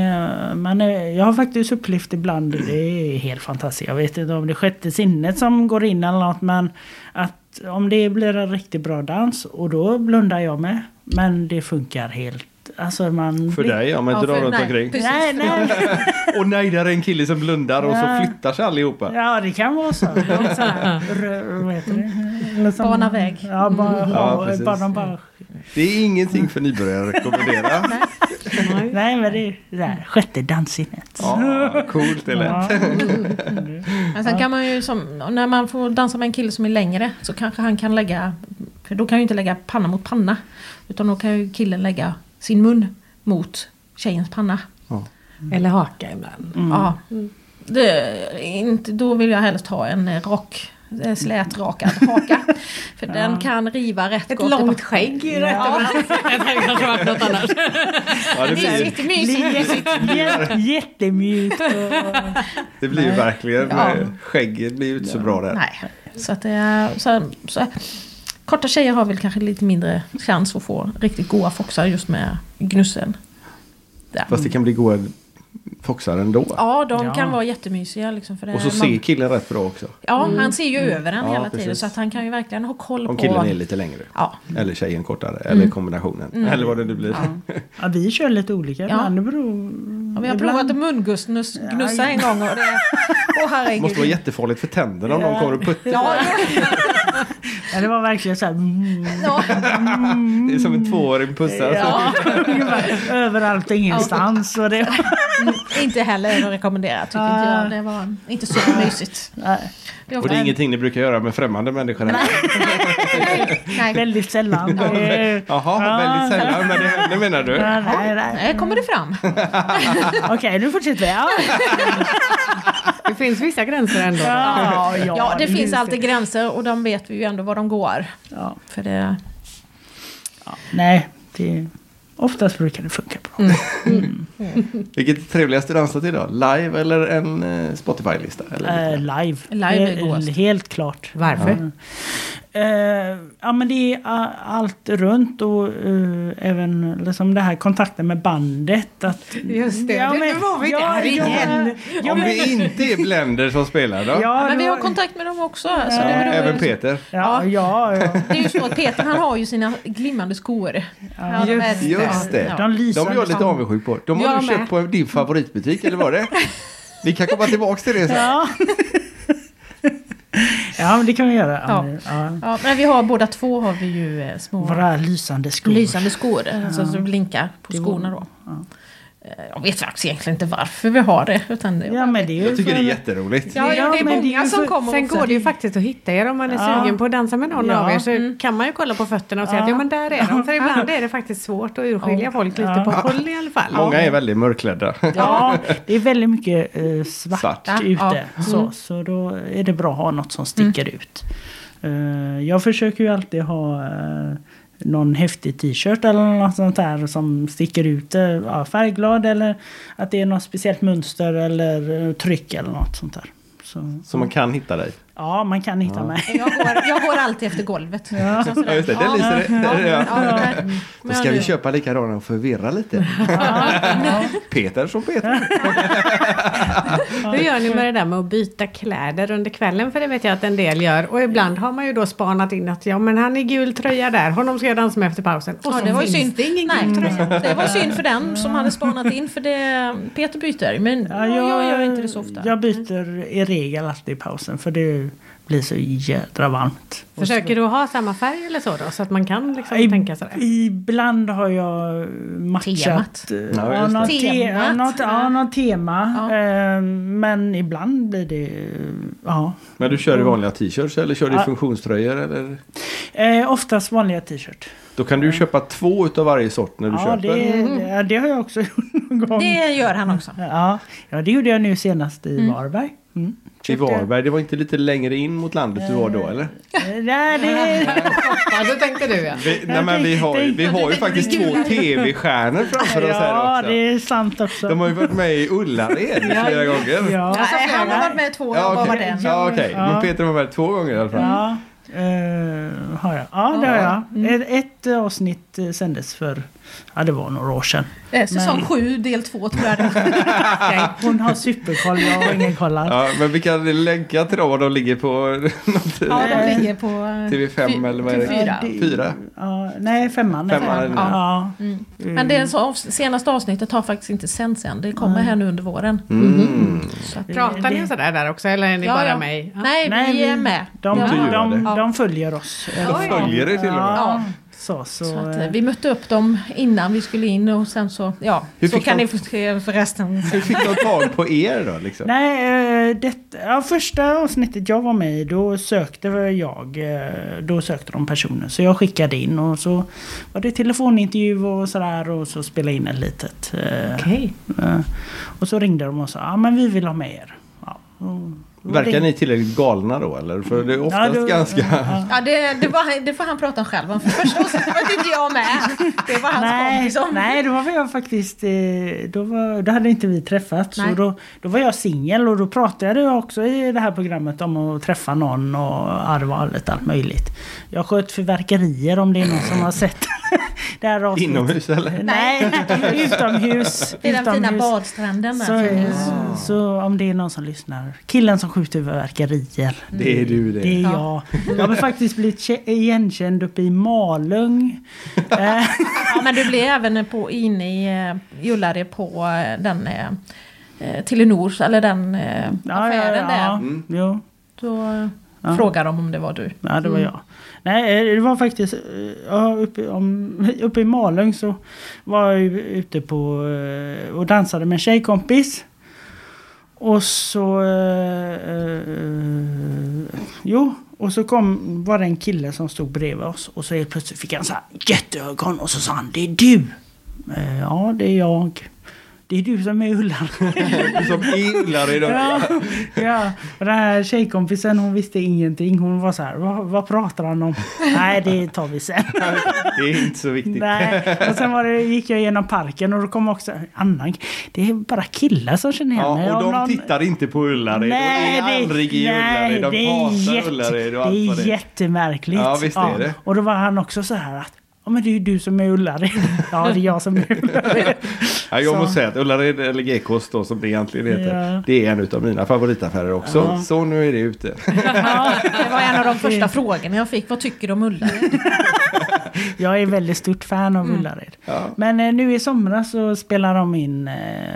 men eh, jag har faktiskt upplevt ibland, det är helt fantastiskt. Jag vet inte om det är sjätte sinnet som går in eller något. Men att om det blir en riktigt bra dans och då blundar jag med. Men det funkar helt. Alltså man För blir- dig om man Ja, inte drar för- runt nej, omkring. precis. Nej, nej. Och nej, där är en kille som blundar och så Ja. flyttar sig allihopa. Ja, det kan vara så. Så vad heter det? Bana väg. Ja, bara, Ja, ja, precis. bara, bara. Det är ingenting för nybörjare att rekommendera. Nej, men det är det här, sjätte danssinnet. Ja, coolt det lät. Ja. Men sen kan man ju som, när man får dansa med en kille som är längre så kanske han kan lägga, för då kan ju inte lägga panna mot panna. Utan då kan ju killen lägga sin mun mot tjejens panna. Eller haka ibland. Mm. Ja. Det, är inte, då vill jag helst ha en eh, slätrakad haka. För den kan riva rätt Ett gott. långt skägg är rätt Ja. Det hade kanske varit något annat. Ja, det, blir, Mysigt, mysigt. Jä- Jättemjukt. Det blir ju verkligen. Ja. Skägget blir ju inte så bra där. Nej. Så att det är, så, så, korta tjejer har väl kanske lite mindre chans att få riktigt goa foxar just med gnussen. Fast det kan bli goda foxar ändå. Ja, de Ja. kan vara jättemysiga. Liksom, för det, Och så man, ser killen rätt bra också. Ja, han ser ju över den Ja, hela tiden. precis. Så att han kan ju verkligen ha koll Om på... killen är lite längre. Ja. Eller tjejen kortare. Eller kombinationen. Eller vad det nu blir. ja, vi kör lite olika ibland. Beror... Ja, vi har ibland- provat munguss gnussa en gång och det... Herregud. måste vara jättefarligt för tänderna om någon kommer och puttar. Ja, Ja, det var verkligen så här... Mm, ja, Det är som en tvååring pussar. ja. överallt och ingenstans. Och det, Inte heller att rekommendera tycker inte jag. Det var inte så mysigt. nej, Det Och det är ingenting ni brukar göra med främmande människor. Nej, nej. väldigt sällan. Det Jaha, Ja. väldigt sällan. Men det händer menar du? Ja, nej, nej. Nej, kommer det fram. Okej, nu fortsätter vi. Ja, Det finns vissa gränser ändå. ja, ja, Ja, det finns finns alltid gränser och de vet vi ju ändå var de går. Ja, För det... ja. Nej, det, oftast brukar det funka bra. Vilket är trevligaste dansat idag? Live eller en eh, Spotify-lista? Eller? Eh, live. Live är. Helt klart. Varför? Eh, ja men det är allt runt och eh, även liksom det här kontakten med bandet. Att, Just det, Ja, nu men- var vi ja, där igen. Ja, Om men, det inte är Blender som spelar då? ja, men vi har kontakt med dem också. Så Ja, det, beror Även Peter? Ja, ja, ja. det är ju så att Peter han har ju sina glimmande skor. Ja, de är- Just det. Ja. De. De är jag lite avundsjuk på. De har du köpt på din favoritbutik, eller var det? Vi kan komma tillbaka till det sen. Ja. men det kan vi göra. Ja. Ja. Ja, men vi har båda två har vi ju eh, små Våra lysande skor. lysande skor. Alltså som blinkar på skorna då. Eh, Jag vet faktiskt egentligen inte varför vi har det. Utan det Ja, men det är ju Jag tycker det är jätteroligt. Ja, ja, det är men det är många som kommer Sen också. går det ju faktiskt att hitta er om man är Ja. sugen på att dansa med någon Ja. av er. Så Mm. kan man ju kolla på fötterna och säga Ja. att ja men där är de. För ibland är det faktiskt svårt att urskilja Ja. folk lite Ja. på håll i alla fall. Många är väldigt mörkklädda. Ja, det är väldigt mycket eh, svart, Svart. Ute. ja. Så, så då är det bra att ha något som sticker ut. Eh, jag försöker ju alltid ha eh, någon häftig t-shirt eller något sånt där som sticker ut. eh, ja, färgglad eller att det är något speciellt mönster eller eh, tryck eller något sånt där. Så, Så man kan hitta dig. Ja, Ja, man kan hitta mig. Jag går, jag går alltid efter golvet. Ja, sådär. just det. Det lyser det. Ja, Ja. ja, nej. Då Men ska vi köpa likadana och förvirra lite. Peter som Peter. Hur gör ni med det där med att byta kläder under kvällen? För det vet jag att en del gör. Och ibland har man ju då spanat in att ja men han är gul tröja där, honom ska jag dansa med efter pausen. Och Ja, det var ju synd. det ingen Nej, gul tröja. det var synd för den som hade spanat in för det Peter byter. Men Ja, jag, gör inte det så ofta. Jag byter i regel alltid i pausen för det blir så jädra varmt. Försöker du ha samma färg eller så då? Så att man kan liksom I, tänka sådär. Ibland har jag matchat. Temat. eh, Ja, Ja, något, te, Temat. ja, något, ja, något tema. Ja. Eh, Men ibland blir det... Ja. Men du kör i vanliga t-shirts eller kör du i Ja. funktionströjor? Eller? Eh, oftast vanliga t-shirt. Då kan du köpa två utav varje sort när du Ja, köper. det, det, det har jag också gjort någon gång. Det gör han också. Ja, ja, det gjorde jag nu senast i Varberg. Mm. I Köpte jag- Varberg, det var inte lite längre in mot landet du var då eller? Eh, Nej, det, Ja, det tänkte du ja. Vi, nej, men vi har, ju- vi har ju faktiskt två tv-stjärnor framför oss här ja, också. det är sant också. De har ju varit med i Ullared flera gånger. Ja. Nej, han har varit med två gånger. Ja, det? Ja, okej. Ja. Men Peter var med två gånger i alla fall. Ja, eh, har jag. Ja, det har jag. Mm. Ett, ett avsnitt eh, sändes för, ja det var några år sedan. Eh, Säsong Men- sju, del två tror jag det. Okej, Hon har superkoll, jag har ingen koll alls. Ja, men vi kan länka till dem vad de ligger på. något- Ja, de ligger på... eh, TV5 fy- eller vad är det? Fyra. Det- Fyra? Ja, nej, femman. är Femman är det. det. Ja. Mm. Mm. Men det så av, senaste avsnittet har faktiskt inte sänts än. Det kommer här nu under våren. Mm. Så att, Pratar ni sådär där också eller är ni Ja, bara ja. Ja. Nej, Nej, vi är med. De, Ja. de, Ja. de följer oss. De följer det till och med. Så, så, Så att, eh, eh, vi mötte upp dem innan vi skulle in och sen så, ja, Hur så kan de- ni få förresten. Hur fick de tag på er då? Liksom? Nej, eh, det, ja, första avsnittet jag var med i då sökte jag, då sökte de personer. Så jag skickade in och så var det telefonintervju och sådär och så spelade in ett litet. eh, Och så ringde de och sa, ja men vi vill ha med er. Ja, och Verkar det- ni tillräckligt galna då eller? För det är oftast Ja, då- ganska... ja. Det, det, var, det får han prata om själv om. För första var inte jag med. Det var hans Nej, kompis om. nej, då var jag faktiskt... eh, Då, var, då hade inte vi träffats. Nej. Så då, då var jag singel och då pratade jag också i det här programmet om att träffa någon och det var lite allt möjligt. Jag sköt fyrverkerier om det är någon som har sett det här avsnittet. Inomhus eller? Nej, utomhus. Det är den fina badstranden där. Så, så, så om det är någon som lyssnar. Killen som skjuter fyrverkerier. Det är du det. Det är jag. Jag har faktiskt blivit kä- igenkänd uppe i Malung. Eh, Ja, men du blev även på, inne i uh, Ullared på eh, den eh, eh, Telenor, eller den eh, affären där. Mm. Jo, eh, Ja. frågade de om det var du. ja, det var Mm. jag. Nej, eh, det var faktiskt... eh, Ja, uppe, om, uppe i Malung så var jag ute på eh, och dansade med en tjejkompis. Och så... Eh, eh, jo, och så kom, var det en kille som stod bredvid oss. Och så helt plötsligt fick han så här jätteögon och så sa han Det är du! Eh, ja, det är jag. Det är du som är Ullan. Du som är Ullared. Ja, ja. Och den här tjejkompisen hon visste ingenting. Hon var så här, vad, vad pratar han om? Nej, det tar vi sen. Det är inte så viktigt. Nej. Och sen var det, gick jag genom parken och då kom också annan. Det är bara killar som känner igen mig. Ja, och de någon- tittar inte på Ullared Nej, och är det- aldrig i nej, Ullared. De det är hatar Ullared och Det allt vad är det är. jättemärkligt. Ja, visst är det. Och då var han också så här att Ja men det är ju du som är Ullared. Ja det är jag som är Ullared. Ja, jag Så. måste säga att Ullared eller Gekås då som det egentligen heter. Ja. Det är en av mina favoritaffärer också. Ja. Så nu är det ute. Det var en av de första frågorna jag fick. Vad tycker du om Ullared? Jag är väldigt stort fan av Ullared. Ja. Men eh, nu i somras så spelar de in eh,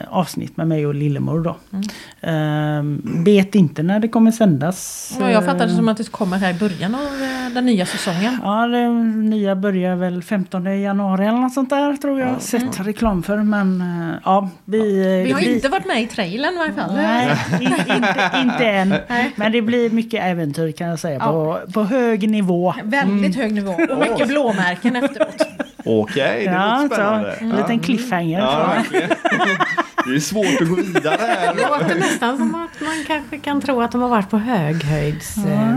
avsnitt med mig och Lillemor då. Mm. Eh, vet inte när det kommer sändas. Ja, jag fattade det Eh, som att det kommer här i början av eh, den nya säsongen. Ja, det nya börjar väl 15 januari eller något sånt där tror jag. Sett reklam för men eh, ja, vi... eh, Vi har inte varit med i trailern i alla fall. Nej, in, inte, inte än. Nej. Men det blir mycket äventyr kan jag säga. På, på hög nivå. Väldigt hög nivå och mycket blåmärken efteråt. Okej, det Ja, låter så, spännande. en liten cliffhanger. Ja, så. verkligen. Det är svårt att gå vidare här. Det låter nästan som att man kanske kan tro att de har varit på höghöjds... eh,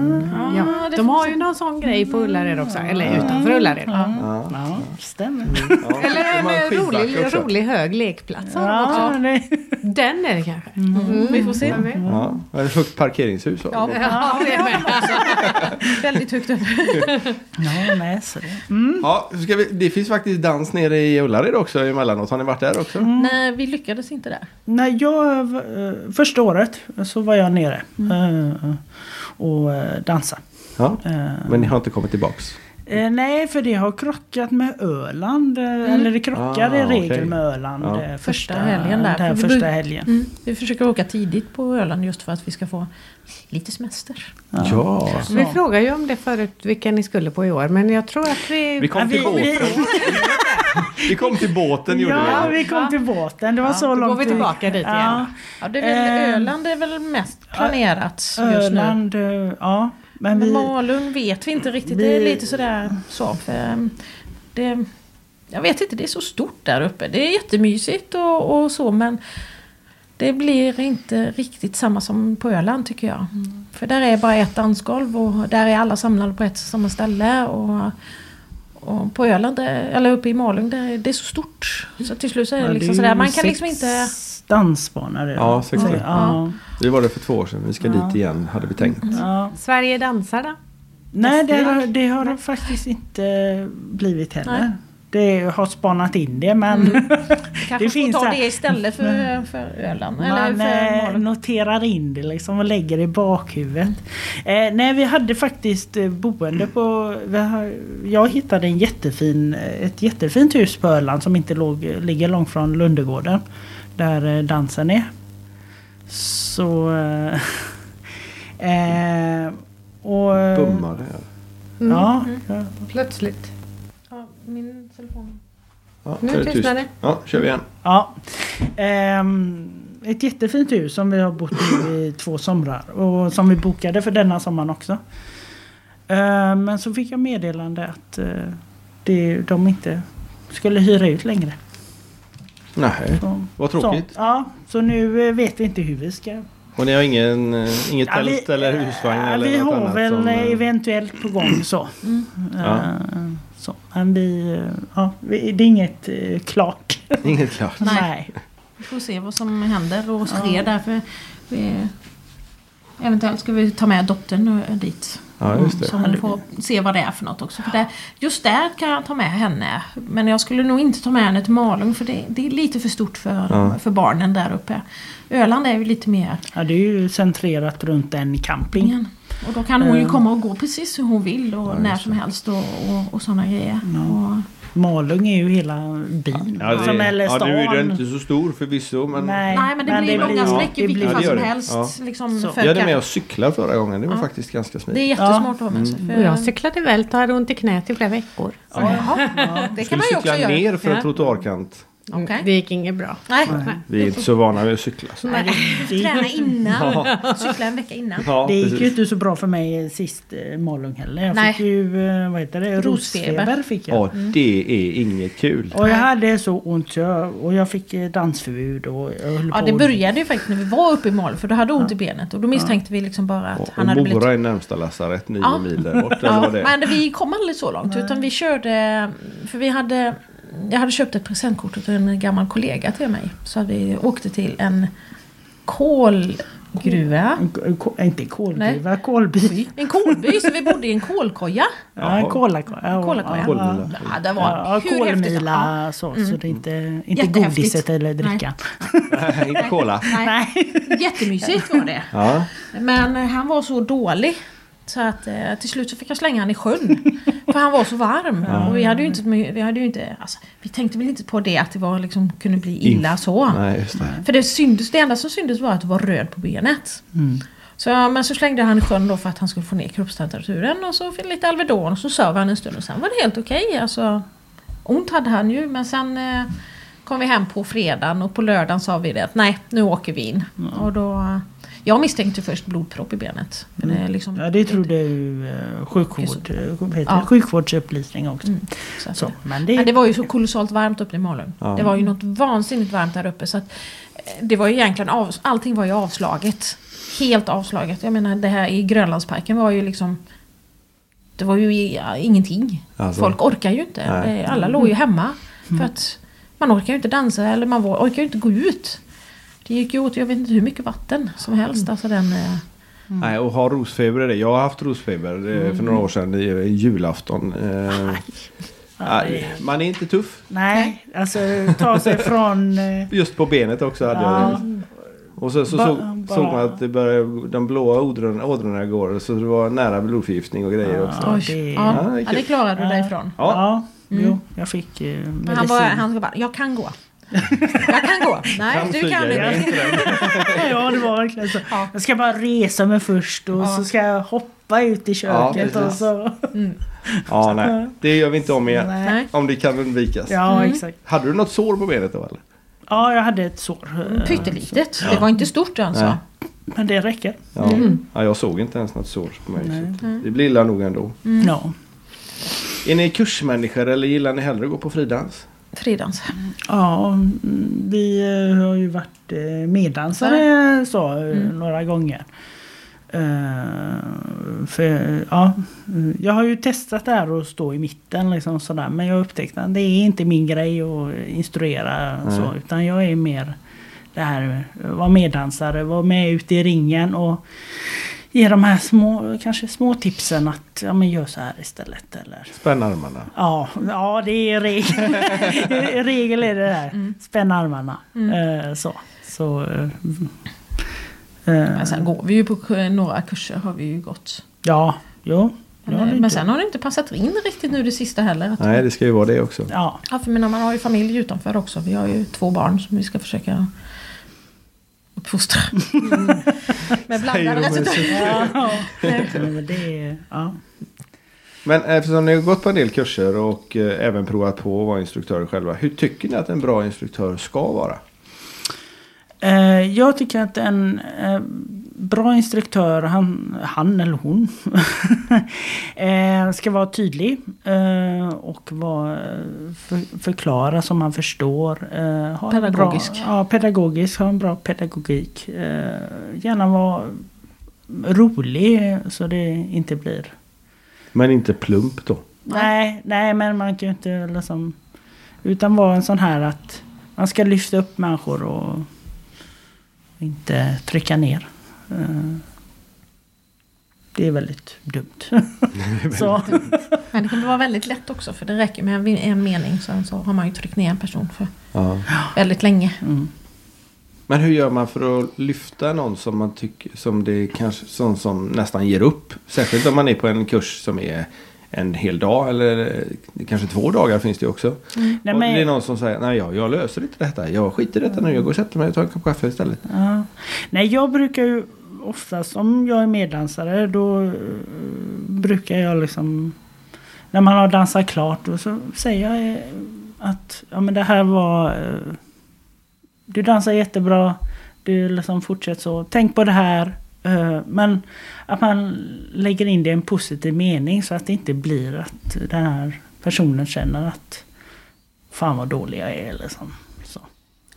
Ja, det de har ju någon sån grej på Ullared också, eller utanför Ullared. Ja, stämmer. Ja, Eller de har en rolig, rolig hög lekplats har de också. Ja, Den är det kanske. Vi får se. Ja, eller ett högt parkeringshus. har de. Ja, det är med. Väldigt högt upp. ja, nej, så det. Mm. Ja, ska vi, det finns faktiskt dans nere i Ullared också emellanåt. Har ni varit där också? Nej, vi lyckades inte där. När jag, eh, första året så var jag nere eh, och eh, dansade. Ja. Men ni har inte kommit tillbaks? Nej, för det har krockat med Öland. eh, Eller det krockar i Ah, regel okej. med Öland. Ja. eh, Första helgen där, vi första helgen. Mm. Vi försöker åka tidigt på Öland just för att vi ska få lite semester. Ja. Vi frågade ju om det förut, vilka ni skulle på i år. Men jag tror att vi... Vi kom Ja, till vi- båten. Vi kom till båten gjorde Ja, vi. vi kom till båten. Det var så då långt. går vi tillbaka dit ja. igen. Ja, det är väl, Eh, Öland är väl mest planerat just nu. Öland, eh, ja. Men Men vi, Malung vet vi inte riktigt. vi- Det är lite sådär så. För um, det, jag vet inte, det är så stort där uppe. Det är jättemysigt och, och så men det blir inte riktigt samma som på Öland tycker jag. För där är bara ett dansgolv och där är alla samlade på ett samma ställe. Och, och på Öland, där- eller uppe i Malung, där, det är så stort. Så till slut så är Ja, det det liksom är sådär. Man kan liksom inte... dansbanor. Ja, sex stycken. Ja. Vi var där för två år sedan. Vi ska Ja. dit igen hade vi tänkt. Ja. Sverige dansar då? Nej, det har, det har faktiskt inte blivit heller. Nej. Det har spanat in det men Kanske Det får finns ta det istället för, för. Eller man för eh, noterar in det liksom och lägger det i bakhuvudet. Eh, nej, vi hade faktiskt eh, boende på... Vi har, jag hittade en jättefin, eh, ett jättefint hus på Öland som inte låg, ligger långt från Lundegården. Där dansen är. Så... Eh, och... Bummar det. Ja, ja. Plötsligt. Ja, min telefon. Ja, Nu tystnar tyst. det. Ja, kör vi igen. Ja. Ehm, ett jättefint hus som vi har bott i i två somrar. Och som vi bokade för denna sommaren också. Ehm, men så fick jag meddelande att eh, det, de inte skulle hyra ut längre. Nej, Så, vad tråkigt. Så, ja, så nu eh, vet vi inte hur vi ska... Och ni har ingen, eh, inget Ja, tält vi- eller husvagn ja, eller Vi något har annat väl som, eh, eventuellt på gång så. Ja. Ehm, så. Men vi, ja, vi, det är inget eh, klart. Inget klart. Nej. Vi får se vad som händer och sker där. För vi, eventuellt ska vi ta med dottern eh, dit. Ja, just det. Så hon får se vad det är för något också. För det, just där kan jag ta med henne. Men jag skulle nog inte ta med henne till Malung för det, det är lite för stort för, Ja. för barnen där uppe. Öland är ju lite mer Ja, det är ju centrerat runt en camping. Och då kan hon ju Mm. komma och gå precis hur hon vill och Ja, när som helst och, och, och sådana grejer. Och, Malung är ju hela byn. Ja, det, som, eller ja, stan. nu är den inte så stor förvisso men Nej, nej men det blir långa sträckor det vilket blir- Ja, fall som det. helst. Ja. Liksom, för vi hade med oss cyklar förra gången. Det var Ja. faktiskt ganska Det är smidigt. jättesmart att ha med sig. Mm. för- Och jag cyklade vält och hade ont i knät i flera veckor. Ja. Det kan Skulle man ju cykla också göra. ner för en Ja. trottoarkant. Okej. Det gick inget bra. Nej, Vi är inte så vana vid att cykla. Så. Nej, träna innan. Cykla en vecka innan. Ja, det gick ju precis. inte så bra för mig sist eh, Malung heller. Jag Nej. fick ju, eh, vad heter det, Rosfeber. rosfeber. fick jag. Ja, det är inget kul. Och jag hade så ont jag, och jag fick eh, dansförbud och jag höll Ja, på det började ju faktiskt när vi var uppe i Malung för du hade ont i benet och då misstänkte vi liksom bara att Och han hade blivit... Mora är närmsta lasarett, nio Ja. mil där bort. Ja, men vi kom aldrig så långt utan vi körde... För vi hade... Jag hade köpt ett presentkort till en gammal kollega till mig. Så vi åkte till en kolgruva. En ko- Inte kolgruva, kolby. En kolby, så vi bodde i en kolkoja. Ja, en kola, ja, Kolkoja. Kolmila. Ja, det var Ja, hur häftigt som- kolmila så, så det är inte, inte godiset eller drickan. Nej, inte cola. Ja, nej, jättemysigt var det. Ja. Men han var så dålig. Så att eh, till slut så fick jag slänga han i sjön. För han var så varm. Och vi hade ju inte, vi hade ju inte alltså, vi tänkte väl inte på det att det var, liksom, kunde bli illa så. Nej, det. För det, syntes, det enda som syntes var att det var röd på benet. Mm. Så, ja, men så slängde han i sjön då för att han skulle få ner kroppstemperaturen och så fick lite Alvedon och så sov han en stund och sen var det helt okej. Alltså, ont hade han ju men sen eh, kom vi hem på fredagen och på lördagen sa vi det att nej nu åker vi in. Och då, jag misstänkte först blodpropp i benet. Men det är liksom, Ja, det trodde ju eh, sjukvård, eh, Ja. sjukvårdsupplysning också. Mm, så men det, Men det var ju så kolossalt varmt uppe i Malung. Ja. Det var ju något vansinnigt varmt där uppe. Så att det var ju egentligen av, allting var ju avslaget. Helt avslaget. Jag menar det här i Grönlandsparken var ju liksom det var ju ja, ingenting. Alltså. Folk orkar ju inte. Nej. Det- Alla låg ju hemma. För att man orkar ju inte dansa eller man orkar ju inte gå ut. Det gick ju åt jag vet inte hur mycket vatten som helst. Alltså den, eh, Nej, och ha rosfeber är det. Jag har haft rosfeber eh, för några år sedan i, i julafton. Eh, nej, man är inte tuff. Nej, alltså ta sig från... eh, Just på benet också hade jag Ja. det. Och så, så Ba- såg, man att det började, de blåa ådrorna, ådrorna går. Så det var nära blodförgiftning och grejer också. Ja, oj, det- ja, Ja, det klarade du dig ifrån. Ja. Ja, Mm. jo, jag fick eh, Men medicin. han, bara, han bara, jag kan gå. Jag kan gå. Nej, Kan du kan inte. ja, det var verkligen så. Ja. Jag ska bara resa mig först och Ja. så ska jag hoppa ut i köket Ja, och så... Ja, nej. Det gör vi inte om igen. Nej. Om det kan undvikas. Ja, Mm. exakt. Hade du något sår på benet då eller? Ja, jag hade ett sår. eh, Pyttelitet. Det var inte stort alltså. Nej. Men det räcker. Ja. ja, jag såg inte ens något sår på mig. Nej. Så det blir illa nog ändå. Ja. Är ni kursmänniskor eller gillar ni hellre att gå på fridans? Fridans. Ja, mm, vi eh, har ju varit eh, meddansare så, eh, Mm. några gånger. För, ja, mm, jag har ju testat det här att stå i mitten liksom sådär, men jag upptäckte att det är inte min grej att instruera så, Nej. utan jag är mer det här eh, vara meddansare, vara med ute i ringen och ge de här små, kanske små tipsen att ja, men gör så här istället. Eller Spänn armarna. Ja, ja det är regel. I regel är det där. Spänn armarna. Eh, så. så eh, eh, Men sen går vi ju på några kurser har vi ju gått. ja, jo. Ja, Men, men sen har det inte passat in riktigt nu det sista heller. Att, Nej, det ska ju vara det också. Ja, ja, för man har ju familj utanför också. Vi har ju två barn som vi ska försöka uppfostra. Med blandade resultat. ja. men det är, ja. Men eftersom ni har gått på en del kurser och eh, även provat på att vara instruktörer själva. Hur tycker ni att en bra instruktör ska vara? Eh, jag tycker att en eh, bra instruktör, han, han eller hon, eh, ska vara tydlig eh, och vara, förklara som man förstår. Eh, ha en Pedagogisk. Bra, ja, pedagogisk, ha en bra pedagogik. Gärna vara rolig så det inte blir... Men inte plump då. Nej, nej men man kan ju inte liksom... Utan vara en sån här att man ska lyfta upp människor och inte trycka ner. Eh, Det är väldigt dumt. så, Men det kan vara väldigt lätt också för det räcker med en, en mening sen så har man ju tryckt ner en person för Ja. väldigt länge. mm. Men hur gör man för att lyfta någon som man tycker som det kanske som, som nästan ger upp? Särskilt om man är på en kurs som är en hel dag eller eh, kanske två dagar finns det också. Nej, och men- det är någon som säger nej jag, jag löser inte detta. Jag skiter i detta nu. Jag går och sätter mig och tar en kopp kaffe istället. Ja. Nej, jag brukar ju oftast, om jag är meddansare, då eh, brukar jag liksom... När man har dansat klart, då så säger jag eh, att ja, men det här var... Eh, du dansar jättebra, du liksom fortsätter så. Tänk på det här. Men att man lägger in det i en positiv mening så att det inte blir att den här personen känner att Fan vad dålig jag är liksom.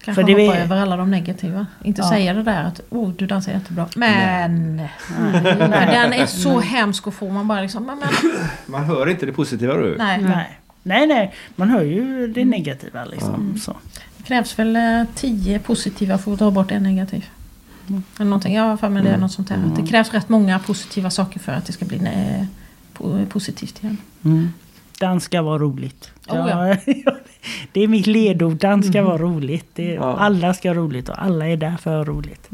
Kanske För det hoppa vi- över alla de negativa. Inte Ja. säga det där att oh, du dansar jättebra. Men! För den är så hemsk att få. Man bara liksom, men, men, Man hör inte det positiva du. nej. Nej. Nej, nej. Man hör ju det negativa liksom. Så. Det krävs väl eh, tio positiva för att ta bort en negativ. Eller någonting. Jag har för mig det är något sånt här. Att det krävs rätt många positiva saker för att det ska bli eh, po- positivt igen. Mm. Dans ska vara roligt. Oh, ja. det är mitt ledord. Dans ska vara roligt. Det, Ja. Alla ska ha roligt och alla är där för roligt.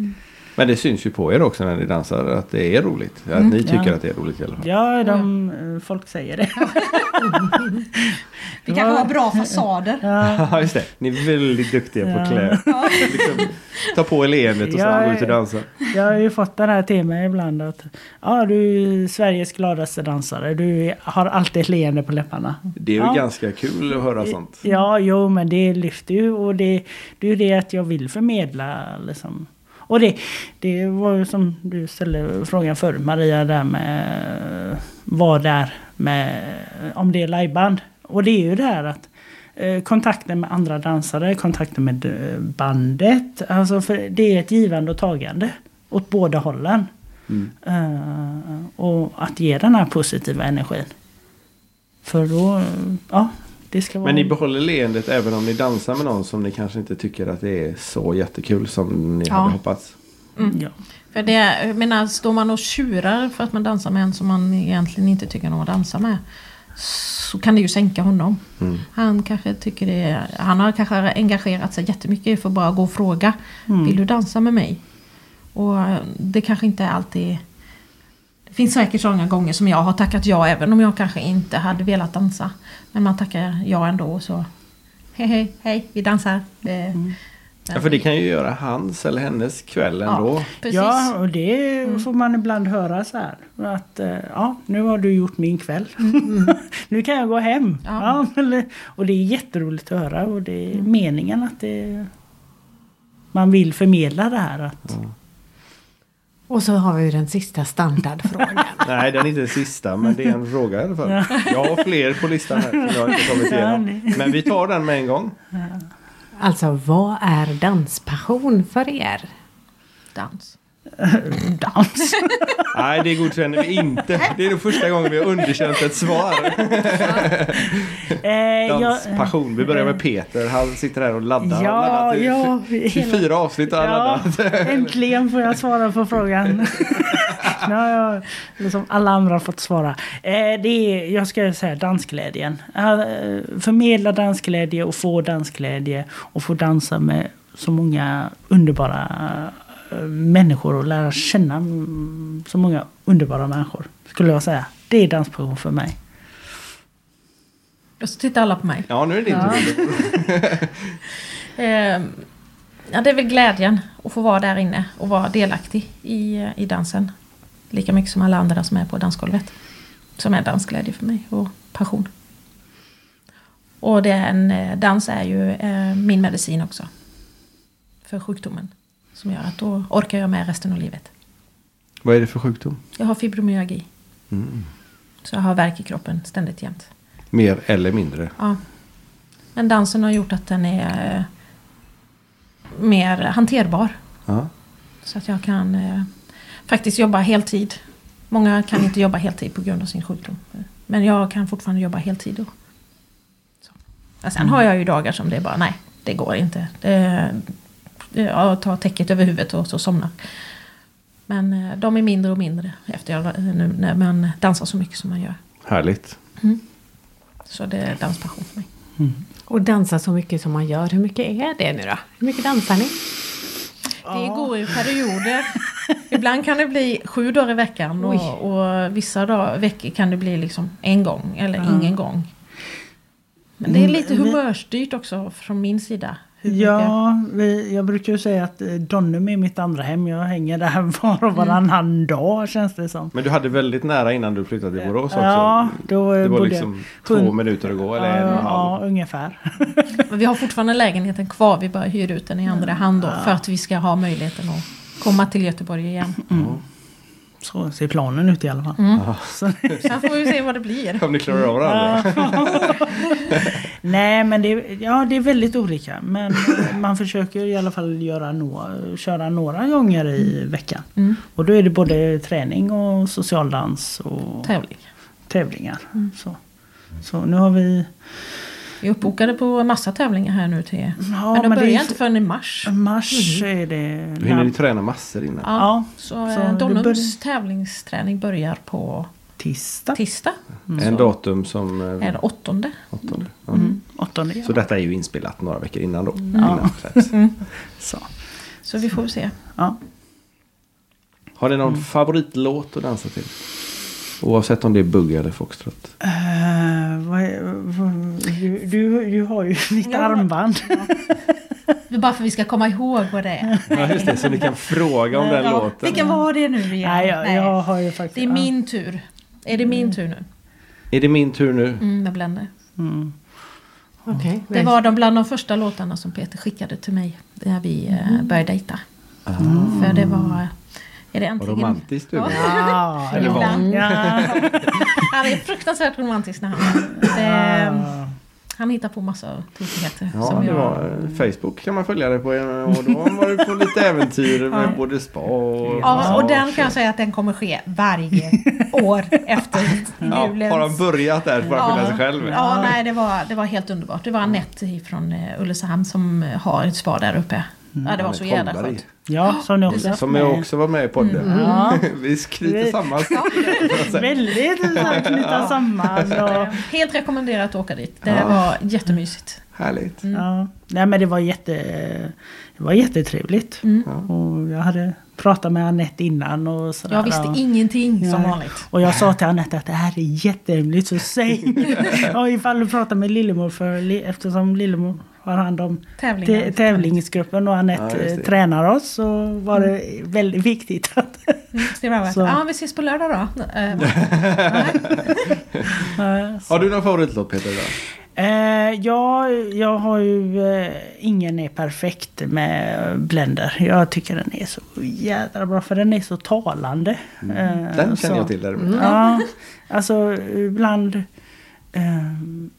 Men det syns ju på er också när ni dansar att det är roligt. Att ni tycker Ja. att det är roligt i alla fall. Ja, de, eh, folk säger det. Vi kanske har bra fasader. Ja, Ja, just det. Ni är väldigt duktiga på Ja. att klä. Liksom, ta på er leendet och Ja, sen gå ut och dansa. jag har ju fått den här till mig ibland att ja, du är Sveriges gladaste dansare. Du har alltid ett leende på läpparna. Det är ju Ja. ganska kul att höra sånt. Ja, jo, men det lyfter ju och det, det är ju det att jag vill förmedla liksom. Och det, det var ju som du ställde frågan förut Maria där med vad det är med om det är liveband. Och det är ju det här att eh, kontakten med andra dansare, kontakten med eh, bandet. Alltså för det är ett givande och tagande åt båda hållen. Mm. Eh, och att ge den här positiva energin. För då, ja. Men ni behåller leendet även om ni dansar med någon som ni kanske inte tycker att det är så jättekul som ni Ja. hade hoppats. ja. För det, jag menar, står man och tjurar för att man dansar med en som man egentligen inte tycker om att dansa med. Så kan det ju sänka honom. Mm. Han kanske tycker det Han har kanske engagerat sig jättemycket för att bara gå och fråga. Vill du dansa med mig? Och det kanske inte är alltid... Det finns säkert sådana gånger som jag har tackat ja även om jag kanske inte hade velat dansa. Men man tackar ja ändå och så... Hej hej, hej, vi dansar. Det, Ja, för det kan ju göra hans eller hennes kväll ändå. Precis. Ja, och det får man ibland höra så här. Att eh, ja, nu har du gjort min kväll. nu kan jag gå hem. Ja. Ja. och det är jätteroligt att höra och det är meningen att det, man vill förmedla det här. Att, Och så har vi den sista standardfrågan. Nej, den är inte den sista, men det är en fråga i alla fall. Jag har fler på listan här som jag inte kommit igenom. Men vi tar den med en gång. Alltså, vad är danspassion för er? Dans. dans. Nej, det godkänner vi inte. Det är nog första gången vi har underkänt ett svar. Eh, Danspassion. Vi börjar med Peter. Han sitter här och laddar. Ja, laddat i ja, 24 avsnitt har han Ja, laddat. äntligen får jag svara på frågan. nu har jag, liksom alla andra har fått svara. Eh, det är, jag ska säga dansglädjen. Eh, förmedla dansglädje och få dansglädje. Och få dansa med så många underbara människor och lära känna så många underbara människor. Skulle jag säga. Det är danspassion för mig. Och så tittar alla på mig. Ja, nu är det din Ja. tur. Eh, ja, det är väl glädjen att få vara där inne och vara delaktig i, i dansen. Lika mycket som alla andra som är på dansgolvet. Som är dansglädje för mig och passion. Och den, eh, dans är ju eh, min medicin också. För sjukdomen. Som gör att då orkar jag med resten av livet. Vad är det för sjukdom? Jag har fibromyalgi. Mm. Så jag har värk i kroppen ständigt jämt. Mer eller mindre. Ja. Men dansen har gjort att den är eh, mer hanterbar. Ja. Så att jag kan eh, faktiskt jobba heltid. Många kan inte jobba heltid på grund av sin sjukdom. Men jag kan fortfarande jobba heltid då. Så. Men sen har jag ju dagar som det är bara, nej, det går inte. Det, jag tar täcket över huvudet och så somnar. Men eh, de är mindre och mindre efter jag, nu när man dansar så mycket som man gör. Härligt. Så det är danspassion för mig. Och dansa så mycket som man gör. Hur mycket är det nu då? Hur mycket dansar ni? Det går i perioder. Ibland kan det bli sju dagar i veckan och, och vissa dag, veckor kan det bli liksom en gång eller ingen gång. Men det är lite Mm, humörstyrt också från min sida. Hur Ja, vi, jag brukar ju säga att eh, Donnum är mitt andra hem. Jag hänger där var och varannan dag känns det som. Men du hade väldigt nära innan du flyttade till Borås också. Ja, då det var bodde liksom jag- två minuter att gå eller en och en halv. Ja, ungefär. Men vi har fortfarande lägenheten kvar. Vi bara hyr ut den i andra hand då. För att vi ska ha möjligheten att komma till Göteborg igen. Så ser planen ut i alla fall. Mm. Så, Sen får vi se vad det blir. Om ni klarar av varandra. nej, men det, ja, det är väldigt olika. Men man försöker i alla fall göra nå, köra några gånger i veckan. Mm. Och då är det både träning och socialdans och Tävling. tävlingar. Mm. Så. så nu har vi... Vi är uppbokade på massa tävlingar här nu till... Ja, men de det är börjar ju- inte förrän i mars. Mars är det... Då hinner ni träna massor innan. Ja, Ja, så, så eh, det Donnums börjar- tävlingsträning börjar på tisdag. tisdag. En datum som... eh, Är det åttonde? åttonde. Ja. Mm, åttonde. Så detta är ju inspelat några veckor innan då. Ja. Innan släpps. Så. Så vi får se. Ja. Har ni någon favoritlåt att dansa till? Oavsett om det är bugg eller foxtrot. Vad, du, du, du har ju mitt Ja. armband. Det är bara för att vi ska komma ihåg vad det är. Ja just det, så ni kan fråga om den Ja, låten. Vilken var det nu igen? Nej, jag, Nej. jag har ju faktiskt... Det är min tur. Är det min tur nu? Är det min tur nu? Mm, med Blende. Mm. Okej. Det var de bland de första låtarna som Peter skickade till mig. När vi eh, började dejta. För det var... Är det Vad äntligen... romantiskt du Ja. Eller. Ibland. Ja. Han är fruktansvärt romantisk när han det. Han hittar på massa tokigheter. Ja, som det jag... var, eh, Facebook kan man följa det på eh, och då var det på lite äventyr med både spa och... Ja, och den kan jag säga att den kommer ske varje år efter Ja, julens... har han börjat där får han skylla sig själv. Ja, nej, det var, det var helt underbart. Det var Anette från Ulricehamn som eh, har ett spa där uppe. Ja, det var så jävla skönt. Ja, som ni också Som jag också var med i podden. Ja. Vi knyter samman. Väldigt att knyta samman. Och, Helt rekommenderat att åka dit. Det var jättemysigt. Härligt. ja. Nej men det var jätte... Det var jättetrevligt. Och jag hade pratat med Anette innan och sådär. Jag visste och, ingenting som Nej. vanligt. och jag sa till Anette att det här är jättehemligt så säg. och ifall du pratar med Lillemor för, eftersom Lillemor har hand om tävlingsgruppen och Ja, Anette eh, tränar oss så var det väldigt viktigt att Det var Så. ja, vi ses på lördag då. Eh, Har du någon favoritlåt Peter? Då? Eh, ja, jag har ju eh, Ingen är perfekt med Blender. Jag tycker den är så jädra bra för den är så talande. Eh, Den känner så. jag till däremot. Ja, alltså ibland... Eh,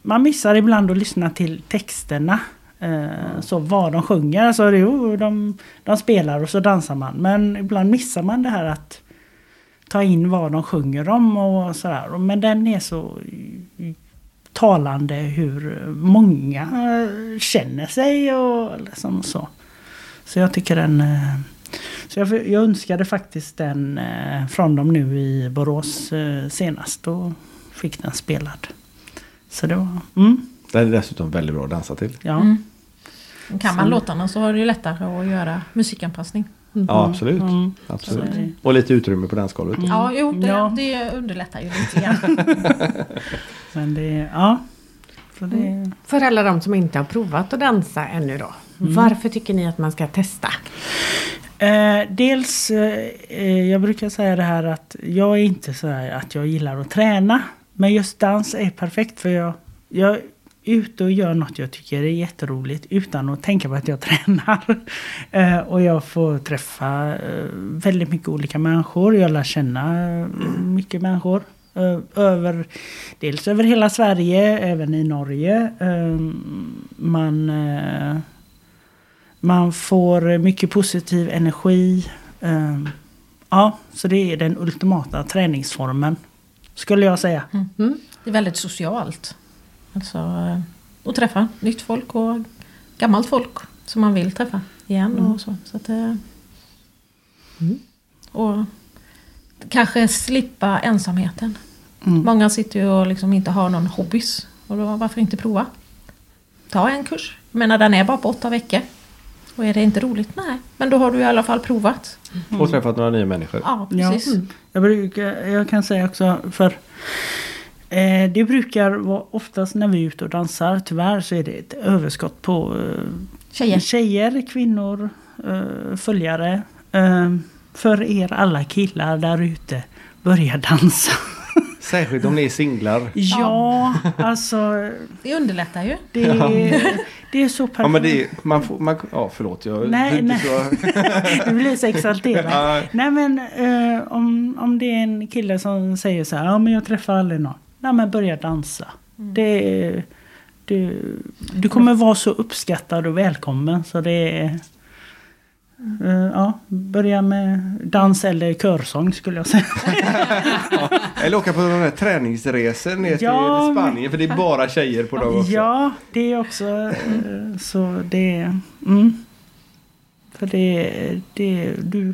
man missar ibland att lyssna till texterna. Eh, Så vad de sjunger. Alltså, jo, de, de spelar och så dansar man. Men ibland missar man det här att ta in vad de sjunger om och sådär. Men den är så talande hur många känner sig och liksom så. Så jag tycker den... eh, Så jag, jag önskade faktiskt den eh, från dem nu i Borås senast och fick den spelad. Så det var... Mm, Den är dessutom väldigt bra att dansa till. ja. Mm. Kan man låtarna så är det ju lättare att göra musikanpassning. Ja, absolut. Mm. absolut. Så det- Och lite utrymme på dansgolvet. Ja, jo, det, Ja. det underlättar ju lite grann. Men det... Ja. Så det, För alla de som inte har provat att dansa ännu då. Varför tycker ni att man ska testa? Eh, dels, eh, jag brukar säga det här att jag är inte så här att jag gillar att träna. Men just dans är perfekt för jag, jag ute och gör något jag tycker är jätteroligt utan att tänka på att jag tränar. Eh, och jag får träffa eh, väldigt mycket olika människor. Jag lär känna eh, mycket människor. Över, dels över hela Sverige, även i Norge. Man man får mycket positiv energi. Ja, så det är den ultimata träningsformen. Skulle jag säga. Mm-hmm. Det är väldigt socialt. Alltså eh, att träffa nytt folk och gammalt folk som man vill träffa igen och så. så att, eh, Och kanske slippa ensamheten. Mm. Många sitter ju och liksom inte har någon hobbys. Och då varför inte prova? Ta en kurs. Jag menar den är bara på åtta veckor. Och är det inte roligt? Nej. Men då har du i alla fall provat. Och träffat några nya människor. Ja, Ja. precis. Jag, brukar, jag kan säga också för eh, det brukar vara oftast när vi är ute och dansar, tyvärr så är det ett överskott på eh, Tjejer. tjejer kvinnor, eh, följare. Eh, för er alla killar där ute, börja dansa. Särskilt om ni är singlar. ja, alltså Det underlättar ju. det, är- det är så perfekt. Ja men det är, man får, man, ja förlåt jag Nej, nej. Så, Du blir så exalterad. Ja. Nej men eh, om, om det är en kille som säger så här, ja men jag träffar aldrig någon. Nej men börja dansa. Det, är- du, du kommer vara så uppskattad och välkommen så det är... eh, ja, börja med dans eller körsång skulle jag säga. eller åka på några träningsresor ner till Ja, Spanien för det är bara tjejer på dem också. Ja, det är också eh, så det... Mm. För det, det du...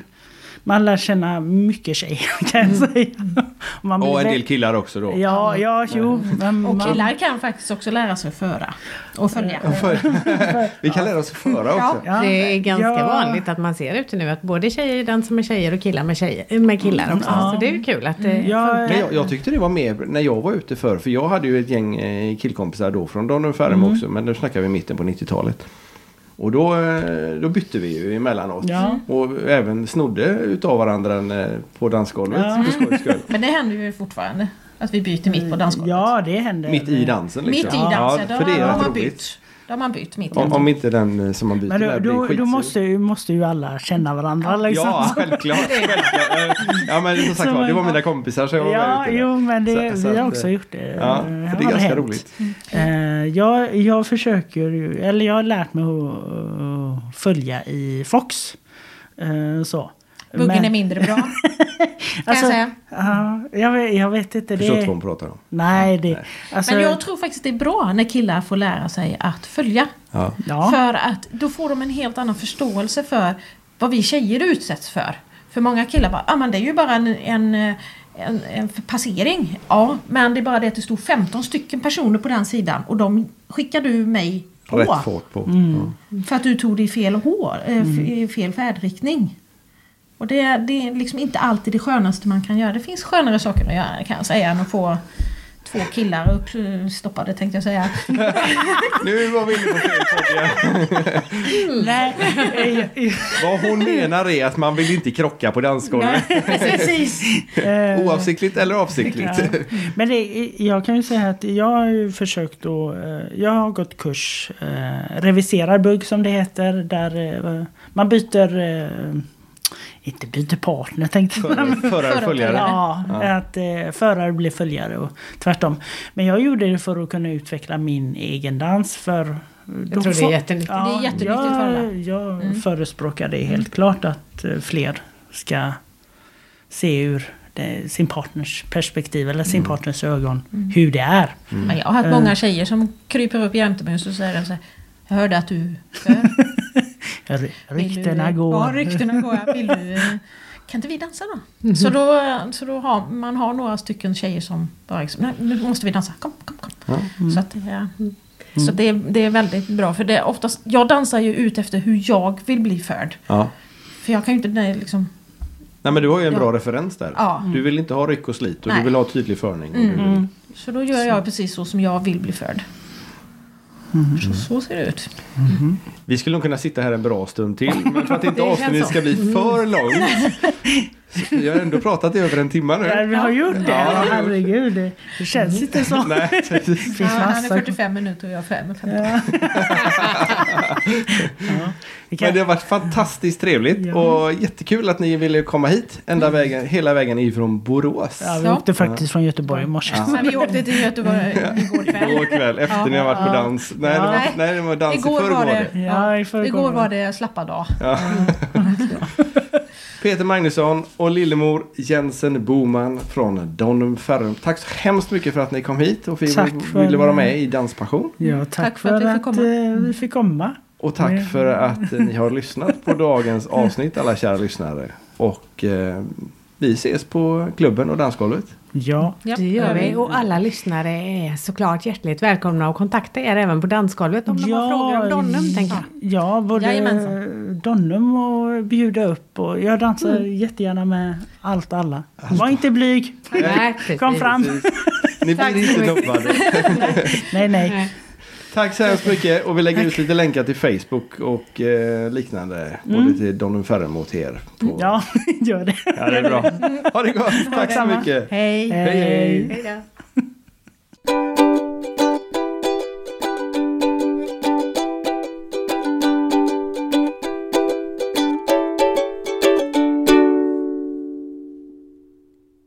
Man lär känna mycket tjejer kan jag säga. Man blir Och en del killar också då. Ja, ja, jo. Men Och man, killar kan faktiskt också lära sig att föra. Och följa. Vi kan lära oss att föra också. ja, det är ganska ja. vanligt att man ser ute nu att både tjejer dansar med tjejer och killar med, tjejer, med killar också. Ja. Så det är ju kul att det Ja, funkar. Men jag, jag tyckte det var mer när jag var ute förr. För jag hade ju ett gäng eh, killkompisar då från Don och Färm också. Men nu snackar vi mitten på 90-talet. Och då, eh, då bytte vi ju emellanåt. Ja. Och även snodde utav varandra eh, på dansgolvet. Ja. Skull. Men det händer ju fortfarande. Att vi byter mitt på dansgolvet. Ja, det händer. Mitt i dansen liksom. Mitt i dansen. Ja, för det är då har rätt man roligt. bytt. Då har man bytt mitt i Om, om inte den eh, som man byter Men då, med blir då, då skitsur. måste, ju, måste ju alla känna varandra. Liksom. Ja, självklart. självklart. Eh, Ja, men som sagt Så- var, det var mina kompisar så jag var med Ja, ute där. jo, men det, Så- så vi har också eh, gjort det. Ja, för det är ganska hänt. roligt. Jag, jag försöker ju, eller jag har lärt mig att följa i Fox. Så. Buggen Men- är mindre bra. Kan Alltså, jag säga. ja, jag, vet, jag vet inte. Förstår inte vad Det, hon pratar om. nej, det... Alltså, Men jag tror faktiskt det är bra när killar får lära sig att följa. Ja. ja, För att då får de en helt annan förståelse för vad vi tjejer utsätts för. För många killar bara, ah, men det är ju bara en, en, en, en passering. Ja, men det är bara det att det stod 15 stycken personer på den sidan och de skickar du mig på. Rätt fart på. Mm. Ja. För att du tog det i fel hår, i fel färdriktning. Och det, är- det är liksom inte alltid det skönaste man kan göra. Det finns skönare saker att göra kan jag säga än att få två killar uppstoppade tänkte jag säga. Nu var vi inne på fel sak igen. nej, Vad hon menar är att man vill inte krocka på dansgolvet. precis. Oavsiktligt eller avsiktligt. Ja. Men det, jag kan ju säga att jag har ju försökt då, eh, jag har gått kurs, eh, reviserad bugg som det heter, där eh, man byter, eh, inte byter partner tänkte jag. Förare, förare, följare. Ja, att eh, förare blir följare och tvärtom. Men jag gjorde det för att kunna utveckla min egen dans för Jag tror det är jättenyttigt. Ja, Det är jättenyttigt jag, för alla. Jag Mm. förespråkar det helt klart att eh, fler ska se ur det, sin partners perspektiv eller sin partners ögon hur det är. Men jag har haft Eh. många tjejer som kryper upp jämte mig och så säger de så här, Jag hörde att du... Ry- Ryktena du, går. Ja, ryktena går. ja. Vill du, kan inte vi dansa då? Så då, så då har man har några stycken tjejer som bara liksom, nej, nu måste vi dansa. Kom, kom, kom. Så, att, det är- så det, är- det är väldigt bra. För det är oftast, jag dansar ju ut efter hur jag vill bli förd. Ja. För jag kan ju inte nej, liksom... Nej men du har ju en Ja. bra referens där. Ja. Du vill inte ha ryck och slit och Nej. du vill ha tydlig förning. Mm. vill... Så då gör jag precis så som jag vill bli förd. Så, så ser det ut. Vi skulle nog kunna sitta här en bra stund till. Men för att inte avsnittet ska bli för långt. Vi har ändå pratat i över en timme nu. Ja, vi har gjort det. Ja. Herregud, det, känns inte så. Nej, precis. Det Ja, han är massa... 45 minuter och jag 5. Ja. ja. Men det har varit fantastiskt trevligt Ja. och jättekul att ni ville komma hit ända vägen, hela vägen ifrån Borås. ja, vi Ja. åkte faktiskt från Göteborg i morse. Men vi åkte till Göteborg igår kväll. Igår kväll efter ni har varit på Ja. dans. Nej, det var, Nej. det var dans Igår i var förrgår. det- det. Ja, i förrgår. Igår var det slappa dag. Ja. Peter Magnusson och Lillemor Jensen Boman från Donum Ferrum. Tack så hemskt mycket för att ni kom hit och vi ville vara med i Danspassion. Ja, tack, Tack för, för att vi att, fick komma. eh, vi fick komma. Och tack Mm. för att ni har lyssnat på dagens avsnitt alla kära lyssnare. Och eh, vi ses på klubben och dansgolvet. Ja, Ja, Det gör vi. Och alla lyssnare är såklart hjärtligt välkomna att kontakta er även på dansgolvet om de har frågor om Donnum, tänker jag. Ja, både Jajamensan. Donnum och bjuda upp. Och jag dansar Mm. jättegärna med allt och alla. Var inte blyg. Nej. Kom fram. Precis. Ni blir inte nobbade. Nej, nej. Nej. Tack så hemskt mycket. Och vi lägger ut lite länkar till Facebook och eh, liknande. Mm. Både till Donny Ferrem och till er. På... Ja, gör det. Ja, det är bra. Ha det gott. Tack så mycket. Hej. Hej, hej. hej